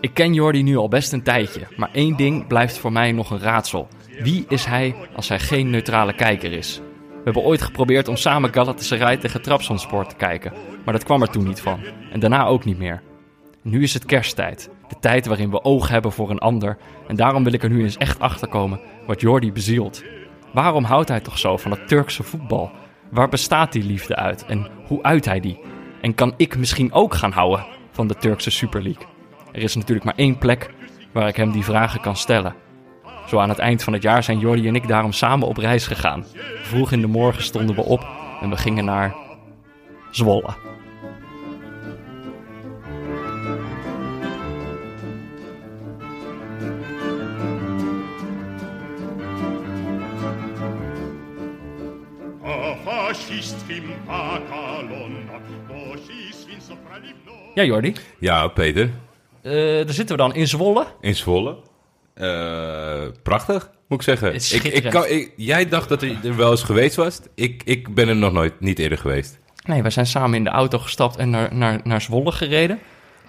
Ik ken Jordi nu al best een tijdje, maar één ding blijft voor mij nog een raadsel. Wie is hij als hij geen neutrale kijker is? We hebben ooit geprobeerd om samen Galatasaray tegen Trabzonspor te kijken, maar dat kwam er toen niet van. En daarna ook niet meer. Nu is het kersttijd, de tijd waarin we oog hebben voor een ander. En daarom wil ik er nu eens echt achter komen wat Jordi bezielt. Waarom houdt hij toch zo van het Turkse voetbal? Waar bestaat die liefde uit en hoe uit hij die? En kan ik misschien ook gaan houden van de Turkse Super League? Er is natuurlijk maar één plek waar ik hem die vragen kan stellen. Zo aan het eind van het jaar zijn Jordi en ik daarom samen op reis gegaan. Vroeg in de morgen stonden we op en we gingen naar Zwolle. Ja, Jordi. Ja, Peter. Uh, daar zitten we dan in Zwolle. In Zwolle. Uh, prachtig, moet ik zeggen. Ik, ik kan, ik, jij dacht dat hij er wel eens geweest was. Ik, ik ben er nog nooit, niet eerder geweest. Nee, we zijn samen in de auto gestapt en naar, naar, naar Zwolle gereden.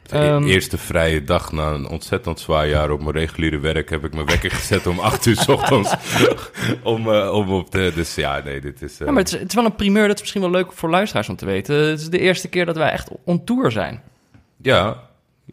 De um, eerste vrije dag na een ontzettend zwaar jaar op mijn reguliere werk heb ik mijn wekker gezet om 8 uur s ochtends. om, uh, om op de. Dus ja, nee, dit is. Uh... Ja, maar het is, het is, wel een primeur, dat is misschien wel leuk voor luisteraars om te weten. Het is de eerste keer dat wij echt on tour zijn. Ja.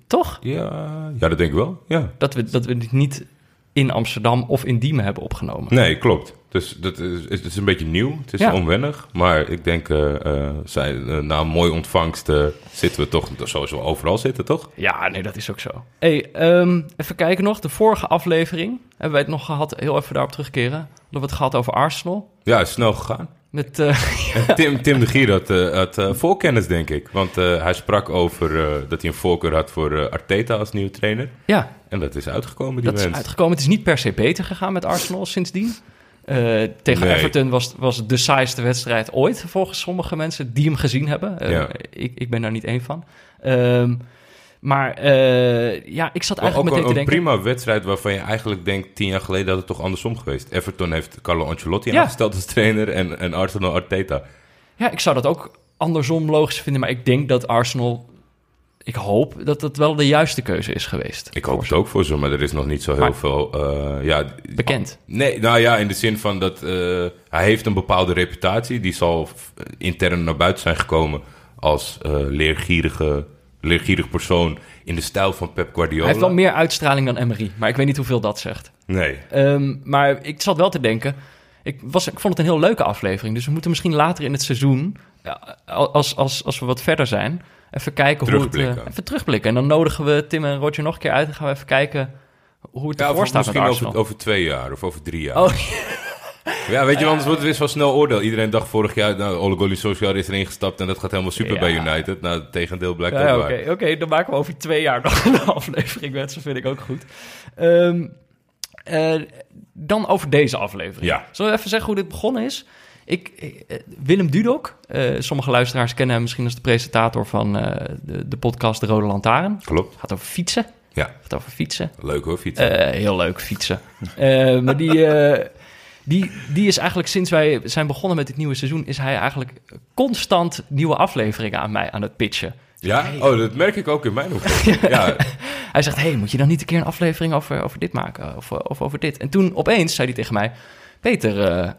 Toch? Ja, ja dat denk ik wel. Ja. Dat we, dat we niet in Amsterdam of in Diemen hebben opgenomen. Nee, klopt. Dus dat is, het is een beetje nieuw. Het is ja. onwennig. Maar ik denk, uh, uh, zij, uh, na een mooie ontvangst zitten we toch sowieso overal zitten, toch? Ja, nee, dat is ook zo. Hey, um, even kijken nog. De vorige aflevering hebben wij het nog gehad. Heel even daarop terugkeren. Hadden we het gehad over Arsenal. Ja, is snel gegaan. Met, Tim, Tim de Gier had, had voorkennis, denk ik. Want hij sprak over dat hij een voorkeur had voor Arteta als nieuwe trainer. Ja. En dat is uitgekomen, die Dat is uitgekomen. Het is niet per se beter gegaan met Arsenal sindsdien. Uh, tegen nee. Everton was, was de saaiste wedstrijd ooit, volgens sommige mensen die hem gezien hebben. Uh, ja. ik, ik ben daar niet één van. Um, maar uh, ja, ik zat eigenlijk ook meteen een, te denken... een prima wedstrijd waarvan je eigenlijk denkt... tien jaar geleden had het toch andersom geweest. Everton heeft Carlo Ancelotti ja. aangesteld als trainer... en, en Arsenal Arteta. Ja, ik zou dat ook andersom logisch vinden... maar ik denk dat Arsenal ik hoop dat dat wel de juiste keuze is geweest. Ik hoop het ook voor ze, maar er is nog niet zo heel maar, veel... Uh, ja, bekend? Nee, nou ja, in de zin van dat uh, hij heeft een bepaalde reputatie. Die zal intern naar buiten zijn gekomen als uh, leergierige, leergierig persoon in de stijl van Pep Guardiola. Hij heeft wel meer uitstraling dan Emery, maar ik weet niet hoeveel dat zegt. Nee. Um, maar ik zat wel te denken... Ik, was, ik vond het een heel leuke aflevering, dus we moeten misschien later in het seizoen... als, als, als we wat verder zijn even kijken hoe het... Uh, even terugblikken. En dan nodigen we Tim en Roger nog een keer uit... en gaan we even kijken hoe het ja, ervoor staat misschien over, over, twee jaar of over drie jaar. Oh, ja, weet je, anders wordt het weer wel snel oordeel. Iedereen dacht vorig jaar, nou, Ole Gunnar Solskjaer is erin gestapt... en dat gaat helemaal super ja. bij United. Nou, het tegendeel blijkt ja, ook Oké, okay, dan maken we over twee jaar nog een aflevering met. Dat vind ik ook goed. Um, uh, dan over deze aflevering. Ja. Zullen we even zeggen hoe dit begonnen is? Ik, ik, Willem Dudok, uh, sommige luisteraars kennen hem misschien als de presentator van uh, de, de, podcast De Rode Lantaarn. Klopt. Gaat over fietsen. Ja. Gaat over fietsen. Leuk hoor, fietsen. Heel leuk, fietsen. maar die, die, die is eigenlijk sinds wij zijn begonnen met dit nieuwe seizoen... is hij eigenlijk constant nieuwe afleveringen aan mij aan het pitchen. Ja? Hey. Oh, dat merk ik ook in mijn omgeving. ja. Hij zegt, hey, moet je dan niet een keer een aflevering over, over dit maken? Of, of over dit? En toen opeens zei hij tegen mij... Peter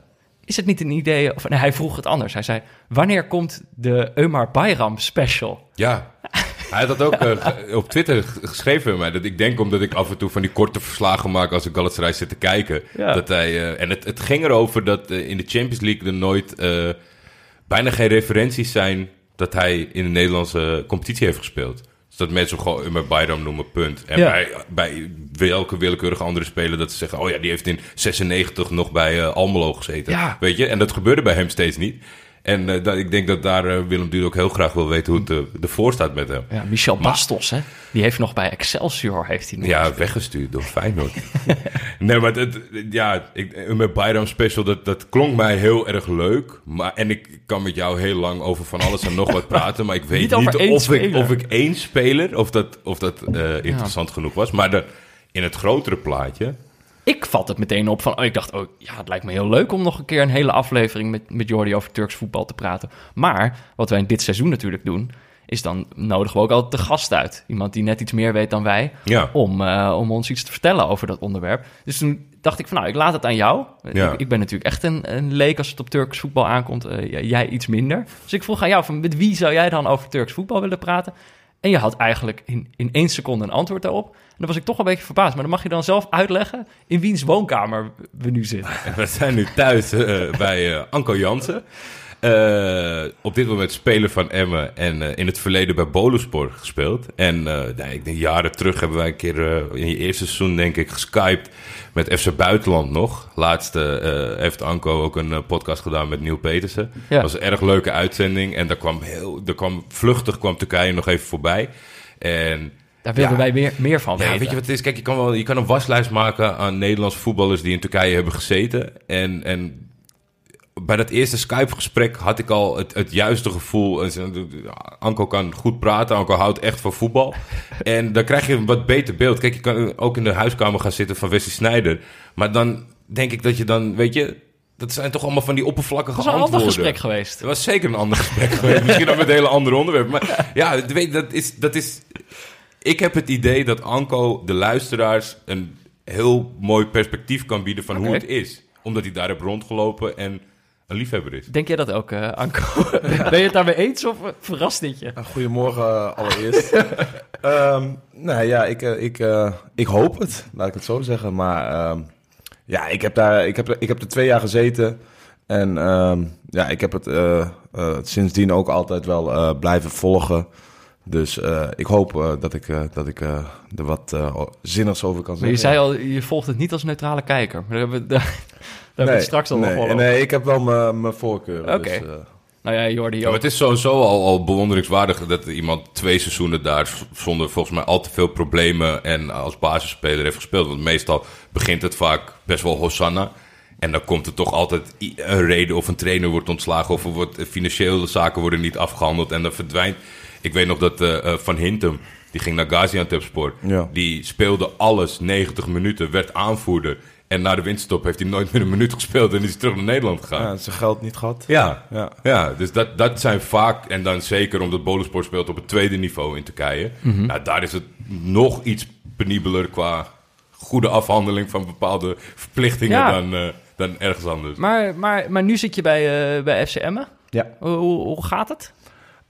is het niet een idee? Of nee, hij vroeg het anders. Hij zei: Wanneer komt de Eumar Bayram special? Ja. Hij had dat ook uh, op Twitter geschreven mij. Dat ik denk omdat ik af en toe van die korte verslagen maak als ik Galatasaray zit te kijken. Ja. Dat hij, uh, en het, het ging erover dat uh, in de Champions League er nooit bijna geen referenties zijn dat hij in de Nederlandse competitie heeft gespeeld. Dus dat mensen gewoon met Bayram noemen, punt. En ja. bij, bij welke willekeurige andere speler dat ze zeggen... oh ja, die heeft in 96 nog bij Almelo gezeten. Ja. Weet je? En dat gebeurde bij hem steeds niet. En uh, dat, ik denk dat daar uh, Willem Duur ook heel graag wil weten hoe het ervoor staat met hem. Ja, Michel maar, Bastos, hè? Die heeft nog bij Excelsior... Heeft hij nog ja, weggestuurd door Feyenoord. nee, maar het, ja, ik, met Bayram Special, dat, dat klonk mij heel erg leuk. Maar, en ik kan met jou heel lang over van alles en nog wat praten. Maar ik weet niet, niet of, ik, of ik één speler... of dat, of dat interessant ja. genoeg was. Maar de, in het grotere plaatje... Ik vat het meteen op van, oh, ik dacht, oh ja, het lijkt me heel leuk om nog een keer een hele aflevering met, met Jordi over Turks voetbal te praten. Maar wat wij in dit seizoen natuurlijk doen, is dan nodigen we ook altijd de gast uit. Iemand die net iets meer weet dan wij, Ja. om, eh, om ons iets te vertellen over dat onderwerp. Dus toen dacht ik van, nou, ik laat het aan jou. Ja. Ik, ik ben natuurlijk echt een, een leek als het op Turks voetbal aankomt. Eh, jij iets minder. Dus ik vroeg aan jou, van, met wie zou jij dan over Turks voetbal willen praten? En je had eigenlijk in, in één seconde een antwoord daarop. Dan was ik toch een beetje verbaasd. Maar dan mag je dan zelf uitleggen in wiens woonkamer we nu zitten. We zijn nu thuis eh, bij eh, Anko Jansen. Eh, op dit moment speler van Emmen en in het verleden bij Boluspor gespeeld. En nee, ik denk jaren terug hebben wij een keer in je eerste seizoen denk ik geskyped met FC Buitenland nog. Laatste heeft Anko ook een podcast gedaan met Neil Petersen. Ja. Dat was een erg leuke uitzending en daar kwam, heel, daar kwam vluchtig kwam Turkije nog even voorbij. En Daar willen Ja. wij meer, meer van ja, weten. weet je wat het is? Kijk, je kan, wel, je kan een waslijst maken aan Nederlandse voetballers die in Turkije hebben gezeten. En, en bij dat eerste Skype-gesprek had ik al het, het juiste gevoel. Anko kan goed praten, Anko houdt echt van voetbal. En dan krijg je een wat beter beeld. Kijk, je kan ook in de huiskamer gaan zitten van Wesley Sneijder. Maar dan denk ik dat je dan, weet je... Dat zijn toch allemaal van die oppervlakkige Het was een ander antwoorden. gesprek geweest. Het was zeker een ander gesprek geweest. Misschien dan met hele andere onderwerpen. Maar ja, weet, dat is, dat is... Ik heb het idee dat Anko de luisteraars een heel mooi perspectief kan bieden van hoe het is. Omdat hij daar heeft rondgelopen en een liefhebber is. Denk jij dat ook, eh, Anko? ben je het daarmee eens of eh, verrast dit je? Uh, Goedemorgen uh, allereerst. um, nou ja, ik, uh, ik, uh, ik hoop het, laat ik het zo zeggen. Maar um, ja, ik heb, daar, ik, heb, ik heb er twee jaar gezeten. En um, ja, ik heb het uh, sindsdien ook altijd wel uh, blijven volgen. Dus uh, ik hoop uh, dat ik, uh, dat ik uh, er wat uh, zinnigs over kan zeggen. Maar je zei al, je volgt het niet als neutrale kijker. Maar daar hebben we, daar, daar nee, hebben we het straks al nee, nog wel over. Nee, ik heb wel mijn voorkeur. Oké. Okay. Dus, nou ja, Jordi ja, maar het is sowieso al, al bewonderingswaardig dat iemand twee seizoenen daar zonder volgens mij al te veel problemen en als basisspeler heeft gespeeld. Want meestal begint het vaak best wel Hosanna. En dan komt er toch altijd een reden of een trainer wordt ontslagen of er wordt, financiële zaken worden niet afgehandeld en dan verdwijnt. Ik weet nog dat uh, Van Hintem, die ging naar Gaziantepspor. Ja. Die speelde alles 90 minuten, werd aanvoerder. En na de winststop heeft hij nooit meer een minuut gespeeld en is hij terug naar Nederland gegaan. Ja, zijn geld niet gehad. Ja, ja. ja dus dat, dat zijn vaak, en dan zeker omdat Boluspor speelt op het tweede niveau in Turkije. Nou, daar is het nog iets penibeler qua goede afhandeling van bepaalde verplichtingen ja. dan, uh, dan ergens anders. Maar, maar, maar nu zit je bij, uh, bij FCM. Ja. Hoe gaat het?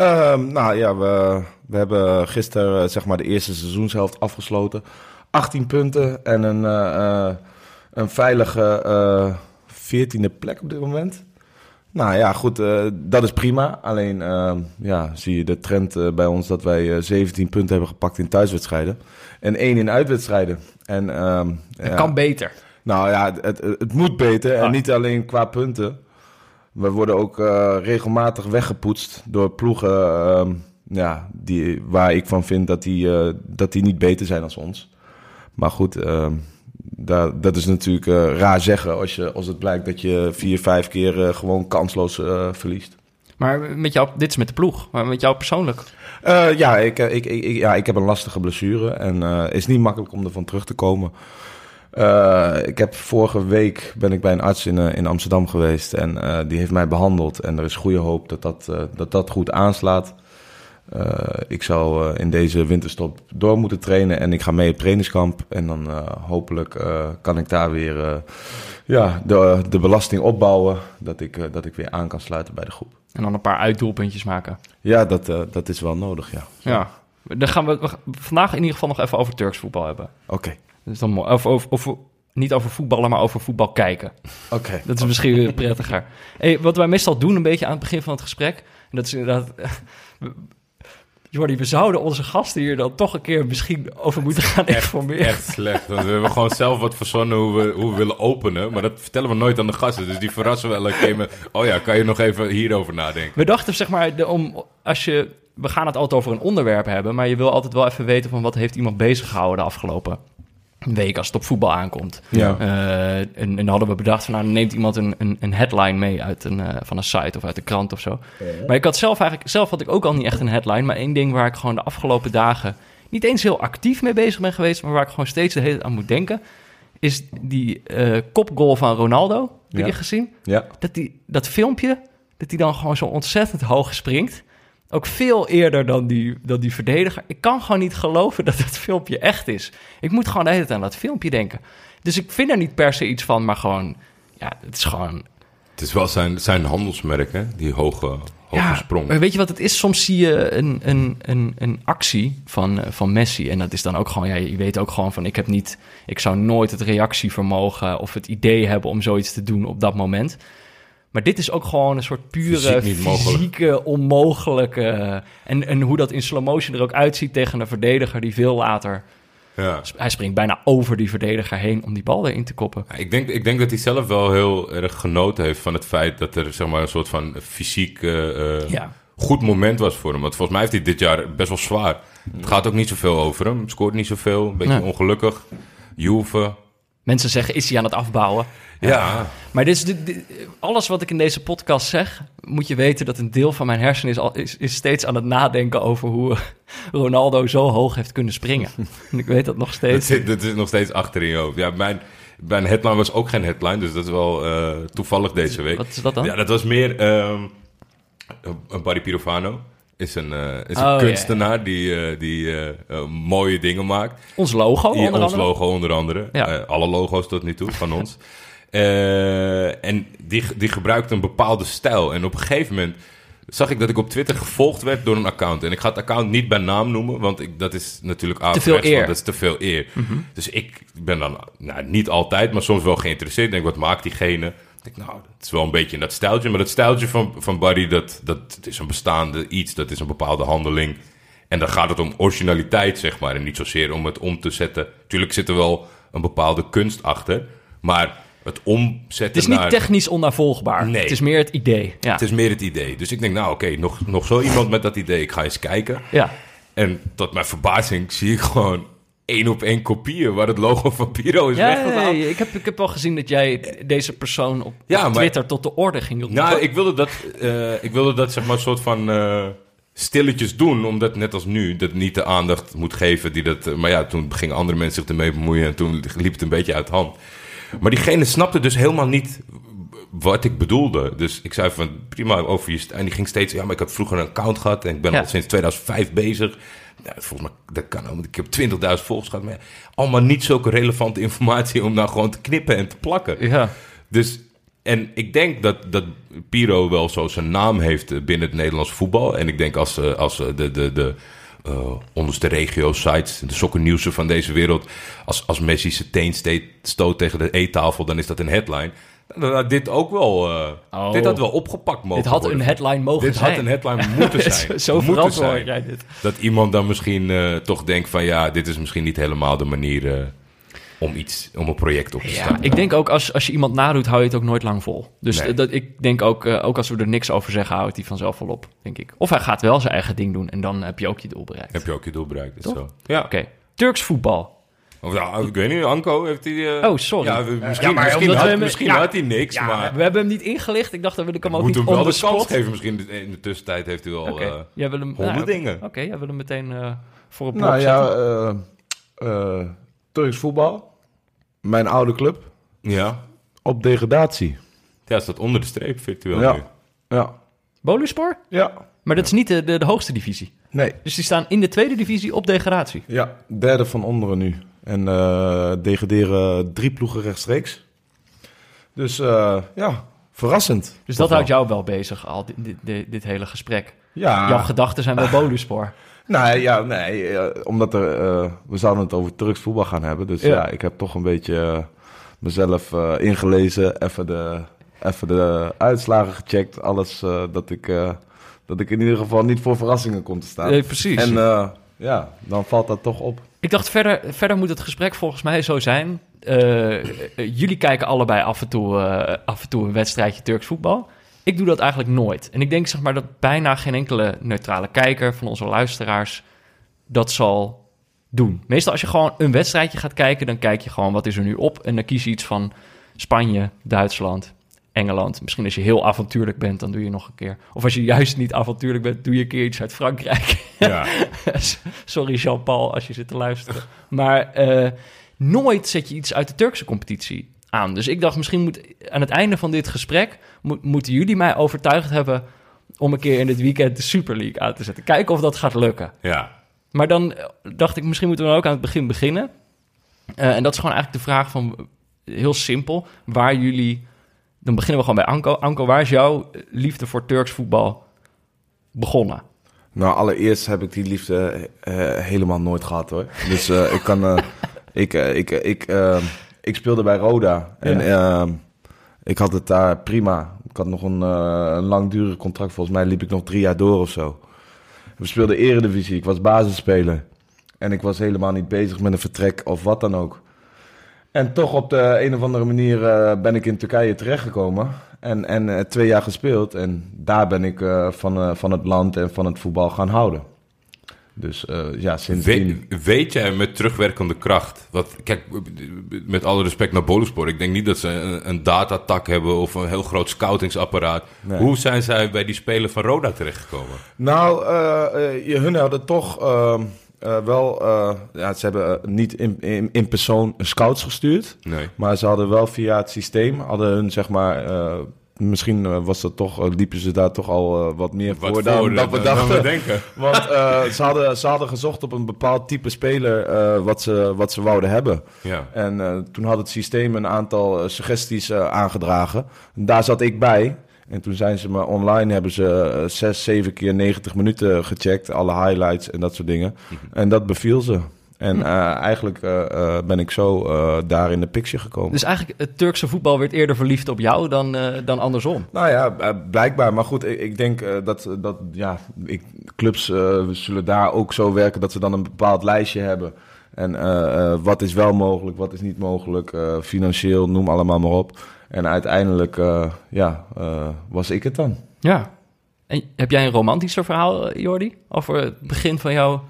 Uh, nou ja, we, we hebben gisteren uh, zeg maar de eerste seizoenshelft afgesloten. 18 punten en een, uh, een veilige 14e plek op dit moment. Nou ja, goed, uh, dat is prima. Alleen uh, ja, zie je de trend uh, bij ons dat wij uh, 17 punten hebben gepakt in thuiswedstrijden. En één in uitwedstrijden. En, uh, het ja, kan beter. Nou ja, het, het, het moet beter. En Ah. niet alleen qua punten. We worden ook uh, regelmatig weggepoetst door ploegen uh, ja, die, waar ik van vind dat die, uh, dat die niet beter zijn dan ons. Maar goed, dat, dat is natuurlijk uh, raar zeggen als, je, als het blijkt dat je vier, vijf keer gewoon kansloos verliest. Maar met jou, dit is met de ploeg, maar met jou persoonlijk? Ja, ik, ik, ik, ja, ik heb een lastige blessure en het is niet makkelijk om ervan terug te komen. Uh, ik heb vorige week ben ik bij een arts in, uh, in Amsterdam geweest en uh, die heeft mij behandeld. En er is goede hoop dat dat, dat, dat goed aanslaat. ik zou in deze winterstop door moeten trainen en ik ga mee op trainingskamp. En dan hopelijk kan ik daar weer ja, de, de belasting opbouwen dat ik, dat ik weer aan kan sluiten bij de groep. En dan een paar uitdoelpuntjes maken. Ja, dat, dat is wel nodig, ja. Ja, dan gaan we, we vandaag in ieder geval nog even over Turks voetbal hebben. Oké. Okay. Dan over, over, over, niet over voetballen, maar over voetbal kijken. Oké. Okay. Dat is misschien weer prettiger. Hey, wat wij meestal doen, een beetje aan het begin van het gesprek. En dat is inderdaad. Jordi, we zouden onze gasten hier dan toch een keer misschien over moeten gaan echt, informeren. Echt slecht. Want we hebben gewoon zelf wat verzonnen hoe we, hoe we willen openen. Maar dat vertellen we nooit aan de gasten. Dus die verrassen we elke keer met... Oh ja, kan je nog even hierover nadenken? We dachten, zeg maar, de, om, als je... We gaan het altijd over een onderwerp hebben. Maar je wil altijd wel even weten van wat heeft iemand bezig gehouden de afgelopen week als het op voetbal aankomt. Ja. Uh, en, en dan hadden we bedacht van nou, neemt iemand een, een, een headline mee uit een, uh, van een site of uit de krant of zo. Ja. Maar ik had zelf eigenlijk, zelf had ik ook al niet echt een headline, maar één ding waar ik gewoon de afgelopen dagen niet eens heel actief mee bezig ben geweest, maar waar ik gewoon steeds de hele tijd aan moet denken, is die uh, kopgoal van Ronaldo. Heb ja. je gezien? Ja. Dat, die, dat filmpje, dat hij dan gewoon zo ontzettend hoog springt. Ook veel eerder dan die, dan die verdediger. Ik kan gewoon niet geloven dat dat filmpje echt is. Ik moet gewoon de hele tijd aan dat filmpje denken. Dus ik vind er niet per se iets van, maar gewoon... Ja, het is gewoon... Het is wel zijn, zijn handelsmerk, hè? Die hoge, hoge Ja, sprong. maar weet je wat het is? Soms zie je een, een, een, een actie van, eh, van Messi. En dat is dan ook gewoon, ja, je weet ook gewoon van, ik heb niet, ik zou nooit het reactievermogen of het idee hebben om zoiets te doen op dat moment. Maar dit is ook gewoon een soort pure Fysiek fysieke, onmogelijke. En, en hoe dat in slow motion er ook uitziet tegen een verdediger die veel later. Ja. Hij springt bijna over die verdediger heen om die bal erin te koppen. Ja, Ik denk, ik denk dat hij zelf wel heel erg genoten heeft van het feit dat er zeg maar, een soort van fysiek eh, eh, Ja. goed moment was voor hem. Want volgens mij heeft hij dit jaar best wel zwaar. Het gaat ook niet zoveel over hem. Scoort niet zoveel. Een beetje ongelukkig. Juve. Mensen zeggen, is hij aan het afbouwen? Ja. Maar dit is, dit- dit- alles wat ik in deze podcast zeg, moet je weten dat een deel van mijn hersenen is, is, is steeds aan het nadenken over hoe Ronaldo zo hoog heeft kunnen springen. en ik weet dat nog Dat steeds. zit, dat is nog steeds achter in je hoofd. Ja, mijn, mijn headline was ook geen headline. Dus dat is wel eh, toevallig deze week. Wat is dat dan? Ja, dat was meer... ehm een Barry Pirofano. Is een, eh, is een Oh, ja, kunstenaar die, eh, die mooie dingen maakt. Ons logo, Hier, onder ons andere. logo onder andere. Ja. Alle logo's tot nu toe van ons. Eh, en die, die gebruikt een bepaalde stijl. En op een gegeven moment zag ik dat ik op Twitter gevolgd werd door een account. En ik ga het account niet bij naam noemen, want ik, dat is natuurlijk veel averechts, eer. Dat is te veel eer. Dus ik ben dan nou, niet altijd, maar soms wel geïnteresseerd. Ik denk, wat maakt diegene? Ik denk, nou, het is wel een beetje in dat stijltje. Maar dat stijltje van, van Barry, dat, dat is een bestaande iets. Dat is een bepaalde handeling. En dan gaat het om originaliteit, zeg maar. En niet zozeer om het om te zetten. Tuurlijk zit er wel een bepaalde kunst achter. Maar het omzetten Het is niet naar... technisch onnavolgbaar. Nee. Het is meer het idee. Ja. Het is meer het idee. Dus ik denk, nou oké, nog, nog zo iemand met dat idee. Ik ga eens kijken. ja. En tot mijn verbazing zie ik gewoon één op één kopieën... waar het logo van Piro is Ja, weggehaald. ja, ik, heb, ik heb al gezien dat jij deze persoon op, Ja, op maar- Twitter tot de orde ging roepen. Nou, ik wilde dat, eh, ik wilde dat zeg maar een soort van eh, stilletjes doen. Omdat net als nu, dat niet de aandacht moet geven die dat... eh, maar ja, toen gingen andere mensen zich ermee bemoeien en toen liep het een beetje uit de hand. Maar diegene snapte dus helemaal niet wat ik bedoelde. Dus ik zei van, prima, over je... En die ging steeds, ja, maar ik heb vroeger een account gehad en ik ben Ja. al sinds 2005 bezig. Ja, volgens mij, dat kan ook, want ik heb 20.000 volgers gehad. Maar allemaal niet zulke relevante informatie om nou gewoon te knippen en te plakken. Ja. Dus, en ik denk dat, dat Piro wel zo zijn naam heeft eh, binnen het Nederlands voetbal. En ik denk als, eh, als eh, de, de, de eh, onderste regio-sites, de sokkernieuwsen van deze wereld... Als, als Messi zijn teen steekt- stoot tegen de eettafel, dan is dat een headline. Dit ook wel, eh, Oh. dit had wel opgepakt mogen Dit had worden. een headline mogen Dit zijn. had een headline moeten zijn. Zo Moeten zijn. jij dit. Dat iemand dan misschien eh, toch denkt van... ja, dit is misschien niet helemaal de manier om, iets, om een project op te Ja, starten. ik denk ook als, als je iemand nadoet, hou je het ook nooit lang vol. Dus Nee. dat, ik denk ook, eh, ook als we er niks over zeggen, houdt hij vanzelf wel op, denk ik. Of hij gaat wel zijn eigen ding doen en dan heb je ook je doel bereikt. Heb je ook je doel bereikt. is Toch? Zo. Ja. Oké, Turks voetbal. Of, ja, ik weet niet, Anko heeft hij... eh, Oh, sorry. Ja, we- misschien, Ja, misschien, we had, hem- misschien ja. had hij niks, Ja, maar... we hebben hem niet ingelicht. Ik dacht, wil ik hem ook moet niet hem wel de kans geven. Misschien in de tussentijd heeft hij al... Eh, jij wil hem... honderd nou, oké. dingen. Oké, jij wil hem meteen eh, voor een blok Nou ja, zetten. eh, eh, Turks voetbal. Mijn oude club. ja. Op degradatie. ja, staat onder de streep virtueel Ja. nu. Ja. Boluspor? Ja. Maar dat is niet de, de, de hoogste divisie. Nee. Dus die staan in de tweede divisie op degradatie. Ja, derde van onderen nu. En eh degraderen drie ploegen rechtstreeks. Dus eh, ja, verrassend. Dus dat houdt jou wel bezig, al dit, dit, dit, dit hele gesprek. Ja, Jouw gedachten zijn wel Boluspor. Nee, ja, nee eh, omdat er, eh, we zouden het over Turks voetbal gaan hebben. Dus Ja. ja, ik heb toch een beetje eh, mezelf ingelezen. Even de, even de uitslagen gecheckt. Alles dat, ik, dat ik in ieder geval niet voor verrassingen kom te staan. Nee, precies. En ja, dan valt dat toch op. Ik dacht, verder, verder moet het gesprek volgens mij zo zijn. Jullie kijken allebei af en, toe, af en toe een wedstrijdje Turks voetbal. Ik doe dat eigenlijk nooit. En ik denk zeg maar dat bijna geen enkele neutrale kijker van onze luisteraars dat zal doen. Meestal als je gewoon een wedstrijdje gaat kijken, dan kijk je gewoon wat is er nu op. En dan kies je iets van Spanje, Duitsland, Engeland. Misschien als je heel avontuurlijk bent, dan doe je nog een keer. Of als je juist niet avontuurlijk bent, doe je een keer iets uit Frankrijk. Ja. Sorry Jean-Paul als je zit te luisteren. Maar eh, nooit zet je iets uit de Turkse competitie aan. Dus ik dacht, misschien moet aan het einde van dit gesprek... Moet, moeten jullie mij overtuigd hebben om een keer in dit weekend de Super League uit te zetten. Kijken of dat gaat lukken. Ja. Maar dan eh, dacht ik, misschien moeten we dan ook aan het begin beginnen. Eh, en dat is gewoon eigenlijk de vraag van, heel simpel, waar jullie... Dan beginnen we gewoon bij Anko. Anko, waar is jouw liefde voor Turks voetbal begonnen? Nou, allereerst heb ik die liefde eh, helemaal nooit gehad hoor. Dus eh, ik kan. eh, ik, ik, ik, ik speelde bij Roda. En eh, ik had het daar prima. Ik had nog een, eh, een langdurig contract. Volgens mij liep ik nog drie jaar door of zo. We speelden Eredivisie. Ik was basisspeler. En ik was helemaal niet bezig met een vertrek of wat dan ook. En toch op de een of andere manier eh, ben ik in Turkije terechtgekomen. En, en eh, twee jaar gespeeld. En daar ben ik van, van het land en van het voetbal gaan houden. Dus eh, ja, sindsdien... Weet, weet jij met terugwerkende kracht... Wat, kijk, met alle respect naar Boluspor... ik denk niet dat ze een, een datatak hebben... of een heel groot scoutingsapparaat. Nee. Hoe zijn zij bij die spelen van Roda terechtgekomen? Nou, je- hun hadden toch ehm, eh, wel... ja, ze hebben niet in, in, in persoon scouts gestuurd. Nee. Maar ze hadden wel via het systeem... hadden hun, zeg maar... misschien eh, was dat toch, eh, liepen ze daar toch al eh, wat meer Wat voor dan, we dan dachten. denken. Want ze, hadden, ze hadden gezocht op een bepaald type speler wat, ze, wat ze wouden hebben. Ja. En toen had het systeem een aantal suggesties aangedragen. En daar zat ik bij. En toen zijn ze me online, hebben ze zes, zeven keer 90 minuten gecheckt. Alle highlights en dat soort dingen. En dat beviel ze. En eh, eigenlijk eh, eh, ben ik zo daar in de picture gekomen. Dus eigenlijk, het Turkse voetbal werd eerder verliefd op jou dan, dan andersom. Nou ja, blijkbaar. Maar goed, ik, ik denk dat, dat ja, ik, clubs zullen daar ook zo werken dat ze dan een bepaald lijstje hebben. En wat is wel mogelijk, wat is niet mogelijk, financieel, noem allemaal maar op. En uiteindelijk, ja, was ik het dan. Ja. En heb jij een romantischer verhaal, Jordi? Over het begin van jouw...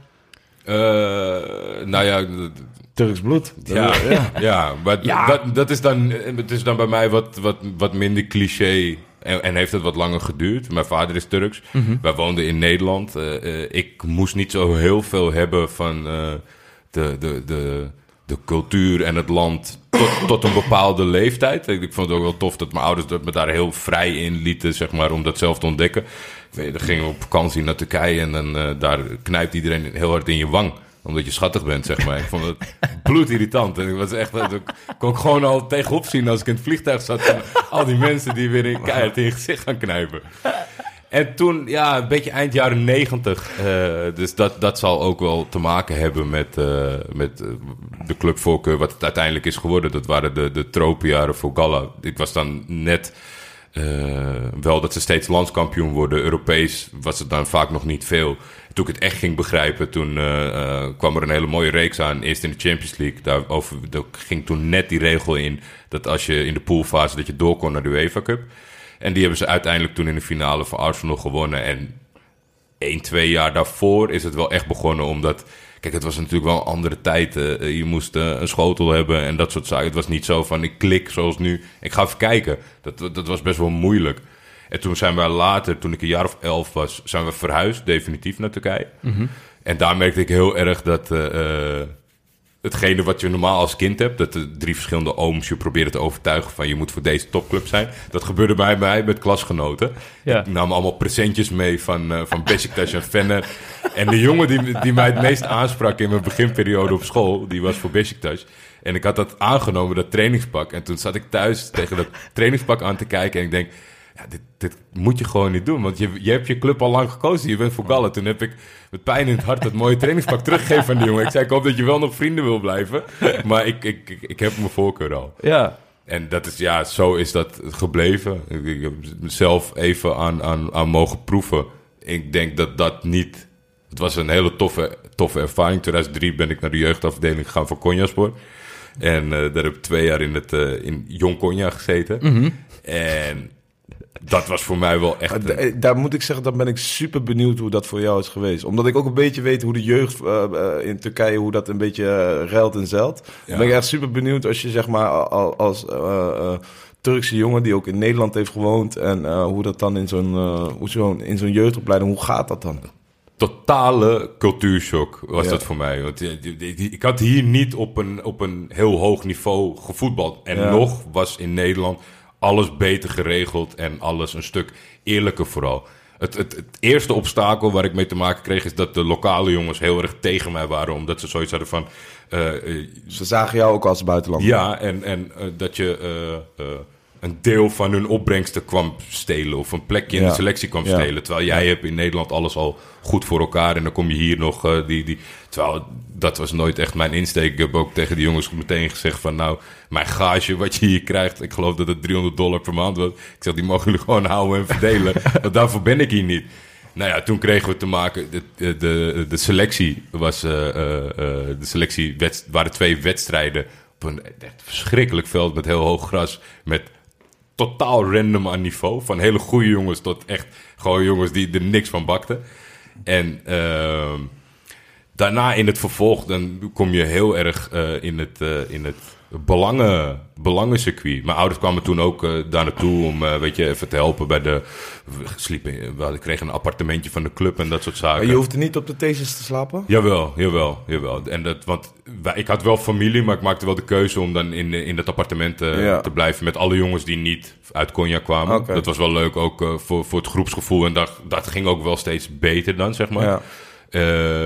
Eh, nou ja, Turks bloed. ja, ja. maar Ja. Dat, dat is dan, het is dan bij mij wat, wat, wat minder cliché. En, en heeft het wat langer geduurd. Mijn vader is Turks. Wij woonden in Nederland. Eh, eh, ik moest niet zo heel veel hebben van eh, de, de, de, de cultuur en het land tot, tot een bepaalde leeftijd. Ik, ik vond het ook wel tof dat mijn ouders dat me daar heel vrij in lieten, zeg maar, om dat zelf te ontdekken. Weet, dan gingen we op vakantie naar Turkije en dan, eh, daar knijpt iedereen heel hard in je wang omdat je schattig bent, zeg maar. Ik vond het bloedirritant. En ik was echt, ik kon gewoon al tegenop zien als ik in het vliegtuig zat. Van al die mensen die weer in, keihard in je gezicht gaan knijpen. En toen, ja, een beetje eind jaren negentig. eh, dus dat, dat zal ook wel te maken hebben met, eh, met eh, de clubvolken. Wat het uiteindelijk is geworden. Dat waren de, de tropenjaren voor Galla. Ik was dan net... eh, wel dat ze steeds landskampioen worden. Europees was het dan vaak nog niet veel. Toen ik het echt ging begrijpen, toen eh, eh, kwam er een hele mooie reeks aan. Eerst in de Champions League. Daar ging toen net die regel in dat als je in de poolfase dat je door kon naar de UEFA Cup. En die hebben ze uiteindelijk toen in de finale van Arsenal gewonnen. En één, twee jaar daarvoor is het wel echt begonnen. Omdat, kijk, het was natuurlijk wel een andere tijd. eh, je moest eh, een schotel hebben en dat soort zaken. Het was niet zo van, ik klik zoals nu. Ik ga even kijken. Dat, dat was best wel moeilijk. En toen zijn we later, toen ik een jaar of elf was, zijn we verhuisd, definitief naar Turkije. En daar merkte ik heel erg dat eh, hetgene wat je normaal als kind hebt, dat de drie verschillende ooms je proberen te overtuigen van je moet voor deze topclub zijn. Dat gebeurde bij mij met klasgenoten. Ja. Ik nam allemaal presentjes mee van, eh van Besiktas en Fenner. En de jongen die, die mij het meest aansprak in mijn beginperiode op school, die was voor Besiktas. En ik had dat aangenomen, dat trainingspak. En toen zat ik thuis tegen dat trainingspak aan te kijken en ik denk... Ja, dit, dit moet je gewoon niet doen, want je, je hebt je club al lang gekozen. Je bent voor Gallen. Toen heb ik met pijn in het hart dat mooie trainingspak teruggegeven aan die jongen. Ik zei, ik hoop dat je wel nog vrienden wil blijven. Maar ik, ik, ik, ik heb mijn voorkeur al. Ja. En dat is, ja, zo is dat gebleven. Ik, ik heb mezelf even aan, aan, aan mogen proeven. Ik denk dat dat niet... Het was een hele toffe, toffe ervaring. 2003 ben ik naar de jeugdafdeling gegaan van Konjaspor. En eh, daar heb ik twee jaar in, het, eh, in Jong Konja gezeten. En dat was voor mij wel echt... Eh, Daar moet ik zeggen, dan ben ik super benieuwd hoe dat voor jou is geweest. Omdat ik ook een beetje weet hoe de jeugd eh, eh, in Turkije, hoe dat een beetje ruilt en zeilt. Ja. Dan ben ik echt super benieuwd als je zeg maar al- als Turkse jongen die ook in Nederland heeft gewoond. En hoe dat dan in zo'n hoe zo'n in zo'n jeugdopleiding, hoe gaat dat dan? totale cultuurshock was Ja. dat voor mij. Want ik had hier niet op een, op een heel hoog niveau gevoetbald. En Ja. nog was in Nederland alles beter geregeld en alles een stuk eerlijker vooral. Het, het, het eerste obstakel waar ik mee te maken kreeg... is dat de lokale jongens heel erg tegen mij waren. Omdat ze zoiets hadden van... eh, eh, Ze zagen jou ook als buitenlander. ja, en, en eh, dat je een deel van hun opbrengsten kwam stelen. Of een plekje in Ja. de selectie kwam Ja. stelen. Terwijl jij hebt in Nederland alles al goed voor elkaar. En dan kom je hier nog eh, die, die... Terwijl dat was nooit echt mijn insteek. Ik heb ook tegen de jongens meteen gezegd van... Nou, mijn gage wat je hier krijgt... Ik geloof dat het 300 dollar per maand was. Ik zeg, die mogen jullie gewoon houden en verdelen. want daarvoor ben ik hier niet. Nou ja, toen kregen we te maken. De, de, de, selectie was. eh, eh, de selectie wed- waren twee wedstrijden. Op een echt verschrikkelijk veld met heel hoog gras. Met totaal random aan niveau. Van hele goede jongens tot echt gewoon jongens die er niks van bakten. En ehm, daarna in het vervolg, dan kom je heel erg eh, in het, eh, in het belangen, belangencircuit. Mijn ouders kwamen toen ook eh, daar naartoe om eh, weet je, even te helpen bij de... We, sliepen, we kregen een appartementje van de club en dat soort zaken. Je hoeft er niet op de thesis te slapen? Jawel, jawel, jawel. En dat, want wij, ik had wel familie, maar ik maakte wel de keuze om dan in, in dat appartement eh, Ja. te blijven met alle jongens die niet uit Konya kwamen. Dat was wel leuk ook voor, voor het groepsgevoel en dat, dat ging ook wel steeds beter dan, zeg maar. Ja.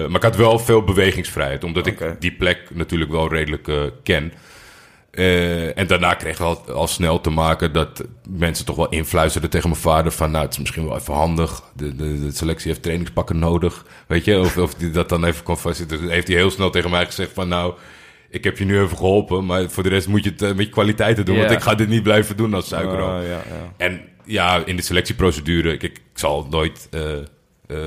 Maar ik had wel veel bewegingsvrijheid, omdat ik die plek natuurlijk wel redelijk ken. Eh, en daarna kreeg ik al, al snel te maken dat mensen toch wel influisterden tegen mijn vader van... nou, het is misschien wel even handig, de, de, de selectie heeft trainingspakken nodig, weet je? Of, of die dat dan even kon vastzitten. Dus heeft hij heel snel tegen mij gezegd van nou... Ik heb je nu even geholpen, maar voor de rest moet je het eh, met je kwaliteiten doen. Want ik ga dit niet blijven doen als suikeroom. Ah, ja, ja. En ja, in de selectieprocedure, ik, ik, zal nooit. eh,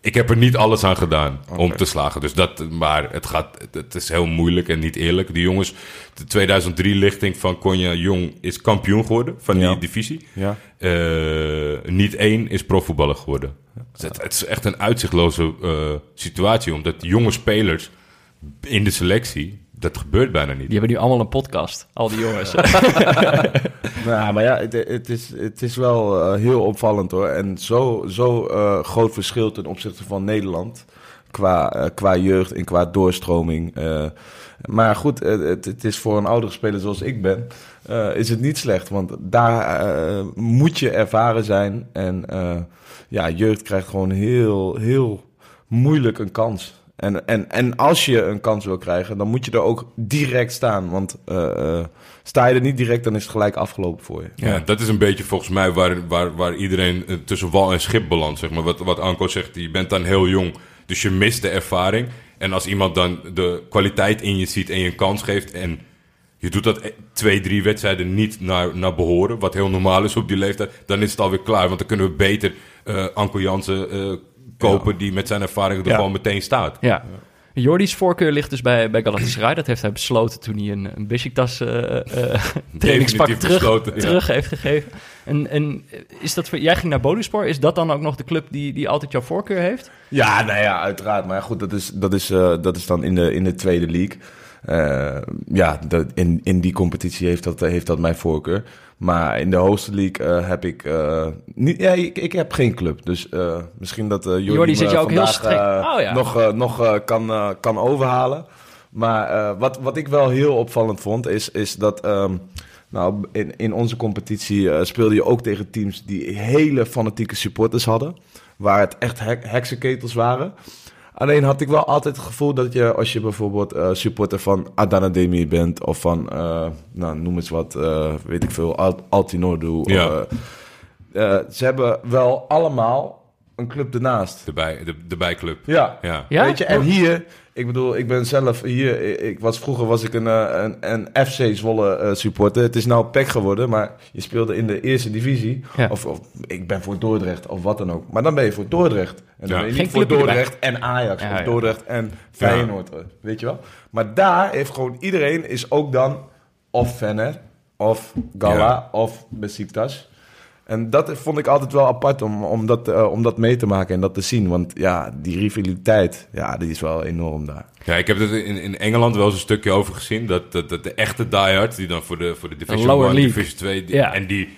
ik heb er niet alles aan gedaan om te slagen. Dus dat, maar het, gaat, het, is heel moeilijk en niet eerlijk. Die jongens, de 2003-lichting van Konya Jong is kampioen geworden van Ja. die divisie. ja. Eh, niet één is profvoetballer geworden. Dus het, het is echt een uitzichtloze eh, situatie, omdat jonge spelers in de selectie, dat gebeurt bijna niet. Die hebben nu allemaal een podcast, al die jongens. Nou, maar ja, het, het, is, het is wel eh, heel opvallend hoor. En zo, zo eh, groot verschil ten opzichte van Nederland. Qua, eh, qua jeugd en qua doorstroming. eh. maar goed, het, het, is voor een oudere speler zoals ik ben, eh, is het niet slecht. Want daar moet je ervaren zijn. En eh, ja, jeugd krijgt gewoon heel, heel moeilijk een kans. En, en, en als je een kans wil krijgen, dan moet je er ook direct staan. Want eh, eh, sta je er niet direct, dan is het gelijk afgelopen voor je. Ja, dat is een beetje volgens mij waar, waar, waar iedereen eh, tussen wal en schip belandt. Zeg maar. wat, wat Anko zegt, je bent dan heel jong, dus je mist de ervaring. En als iemand dan de kwaliteit in je ziet en je een kans geeft... en je doet dat twee, drie wedstrijden niet naar, naar behoren... wat heel normaal is op die leeftijd, dan is het alweer klaar. Want dan kunnen we beter eh Anko Jansen eh, kopen... die met zijn ervaring er Ja. gewoon meteen staat. ja. Jordi's voorkeur ligt dus bij, bij Galatasaray. Dat heeft hij besloten toen hij een, een Besiktas eh, eh, trainingspak terug, terug heeft gegeven. En, en is dat voor, jij ging naar Boluspor. Is dat dan ook nog de club die, die altijd jouw voorkeur heeft? Ja, nou ja, uiteraard. Maar goed, dat is, dat is, eh, dat is dan in de, in de tweede league. Eh, ja, dat, in, in die competitie heeft dat, heeft dat mijn voorkeur. Maar in de hoogste league eh, heb ik eh, niet. Ja, ik, ik heb geen club. Dus eh, misschien dat Jordi, Jordi zit je ook heel eh, Oh ja. nog, nog kan, kan overhalen. Maar wat, wat ik wel heel opvallend vond, is, is dat. ehm, nou, in, in onze competitie speelde je ook tegen teams die hele fanatieke supporters hadden. Waar het echt hek, heksenketels waren. Alleen had ik wel altijd het gevoel dat je, als je bijvoorbeeld eh, supporter van Adana Demir bent, of van, eh, nou, noem eens wat, eh, weet ik veel, Al Altinordu. Ja. Ze hebben wel allemaal een club ernaast. De, bij, de, de bijclub. Ja. Ja. Ja? Weet je, en hier, ik bedoel, ik ben zelf hier, ik- was, vroeger was ik een, eh, een, een FC Zwolle eh, supporter. Het is nou PEC geworden, maar je speelde in de eerste divisie. Ja. Of, of ik ben voor Dordrecht, of wat dan ook. Maar dan ben je voor Dordrecht. En dan Ja. ben je Geen niet voor erbij. Dordrecht en Ajax, Ja, of ja. Dordrecht en Feyenoord, eh, weet je wel. Maar daar heeft gewoon iedereen, is ook dan of Venner, of Gala, Ja. of Besiktas. En dat vond ik altijd wel apart om, om, dat, eh, om dat mee te maken en dat te zien. Want ja, die rivaliteit, ja, die is wel enorm daar. Ja, ik heb het in, in Engeland wel eens een stukje over gezien. Dat, dat, dat de echte diehards, die dan voor de, voor de Division lower 1, league. Division 2... die- Ja. En die,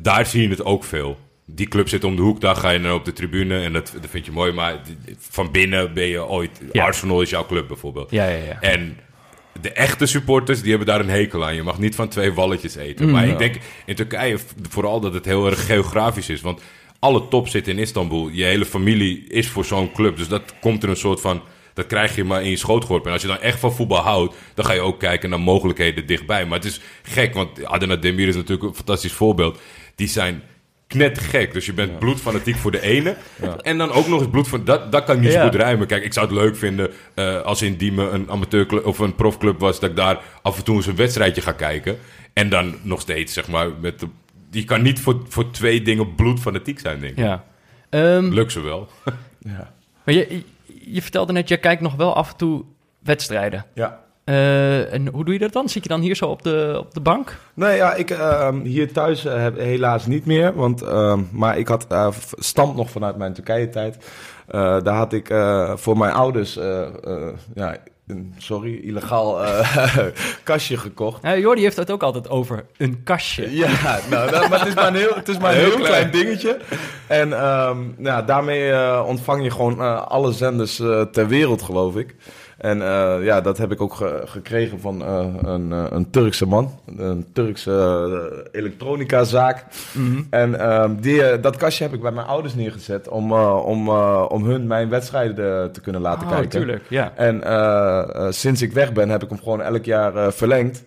daar zie je het ook veel. Die club zit om de hoek, daar ga je naar op de tribune en dat, dat vind je mooi. Maar van binnen ben je ooit... Ja. Arsenal is jouw club bijvoorbeeld. Ja, ja, ja. En de echte supporters, die hebben daar een hekel aan. Je mag niet van twee walletjes eten. Mm. maar Ja. ik denk in Turkije vooral dat het heel erg geografisch is. Want alle top zit in Istanbul. Je hele familie is voor zo'n club. Dus dat komt er een soort van... Dat krijg je maar in je schoot geworpen. En als je dan echt van voetbal houdt... dan ga je ook kijken naar mogelijkheden dichtbij. Maar het is gek, want Adana Demir is natuurlijk een fantastisch voorbeeld. Die zijn knettergek. Dus je bent bloedfanatiek voor de ene. En dan ook nog eens bloed van... Dat, dat kan ik niet Ja. goed rijmen. Kijk, ik zou het leuk vinden eh, als in Diemen een amateurclub of een profclub was... dat ik daar af en toe eens een wedstrijdje ga kijken. En dan nog steeds, zeg maar... Met de, die kan niet voor, voor twee dingen bloedfanatiek zijn, denk ik. Ja. Ehm, Lukt ze wel. Ja. maar je, je vertelde net, jij kijkt nog wel af en toe wedstrijden. ja. Eh, en hoe doe je dat dan? Zit je dan hier zo op de, op de bank? Nee, ja, ik ehm, hier thuis eh, heb helaas niet meer. Want, ehm, maar ik had uh, stamt nog vanuit mijn Turkije-tijd. Daar had ik voor mijn ouders, ja, een, sorry, illegaal eh, kastje gekocht. Ja, Jordi heeft het ook altijd over een kastje. Ja, nou, maar het is maar een heel, het is maar een heel, heel klein. klein dingetje. En um, nou, daarmee uh, ontvang je gewoon uh, alle zenders ter wereld, geloof ik. En uh, ja, dat heb ik ook ge gekregen van uh, een, uh, een Turkse man. Een Turkse elektronica-zaak. Mm -hmm. En um, die, dat kastje heb ik bij mijn ouders neergezet om, om, om hun mijn wedstrijden te kunnen laten oh, kijken. Tuurlijk, ja. En sinds ik weg ben heb ik hem gewoon elk jaar verlengd.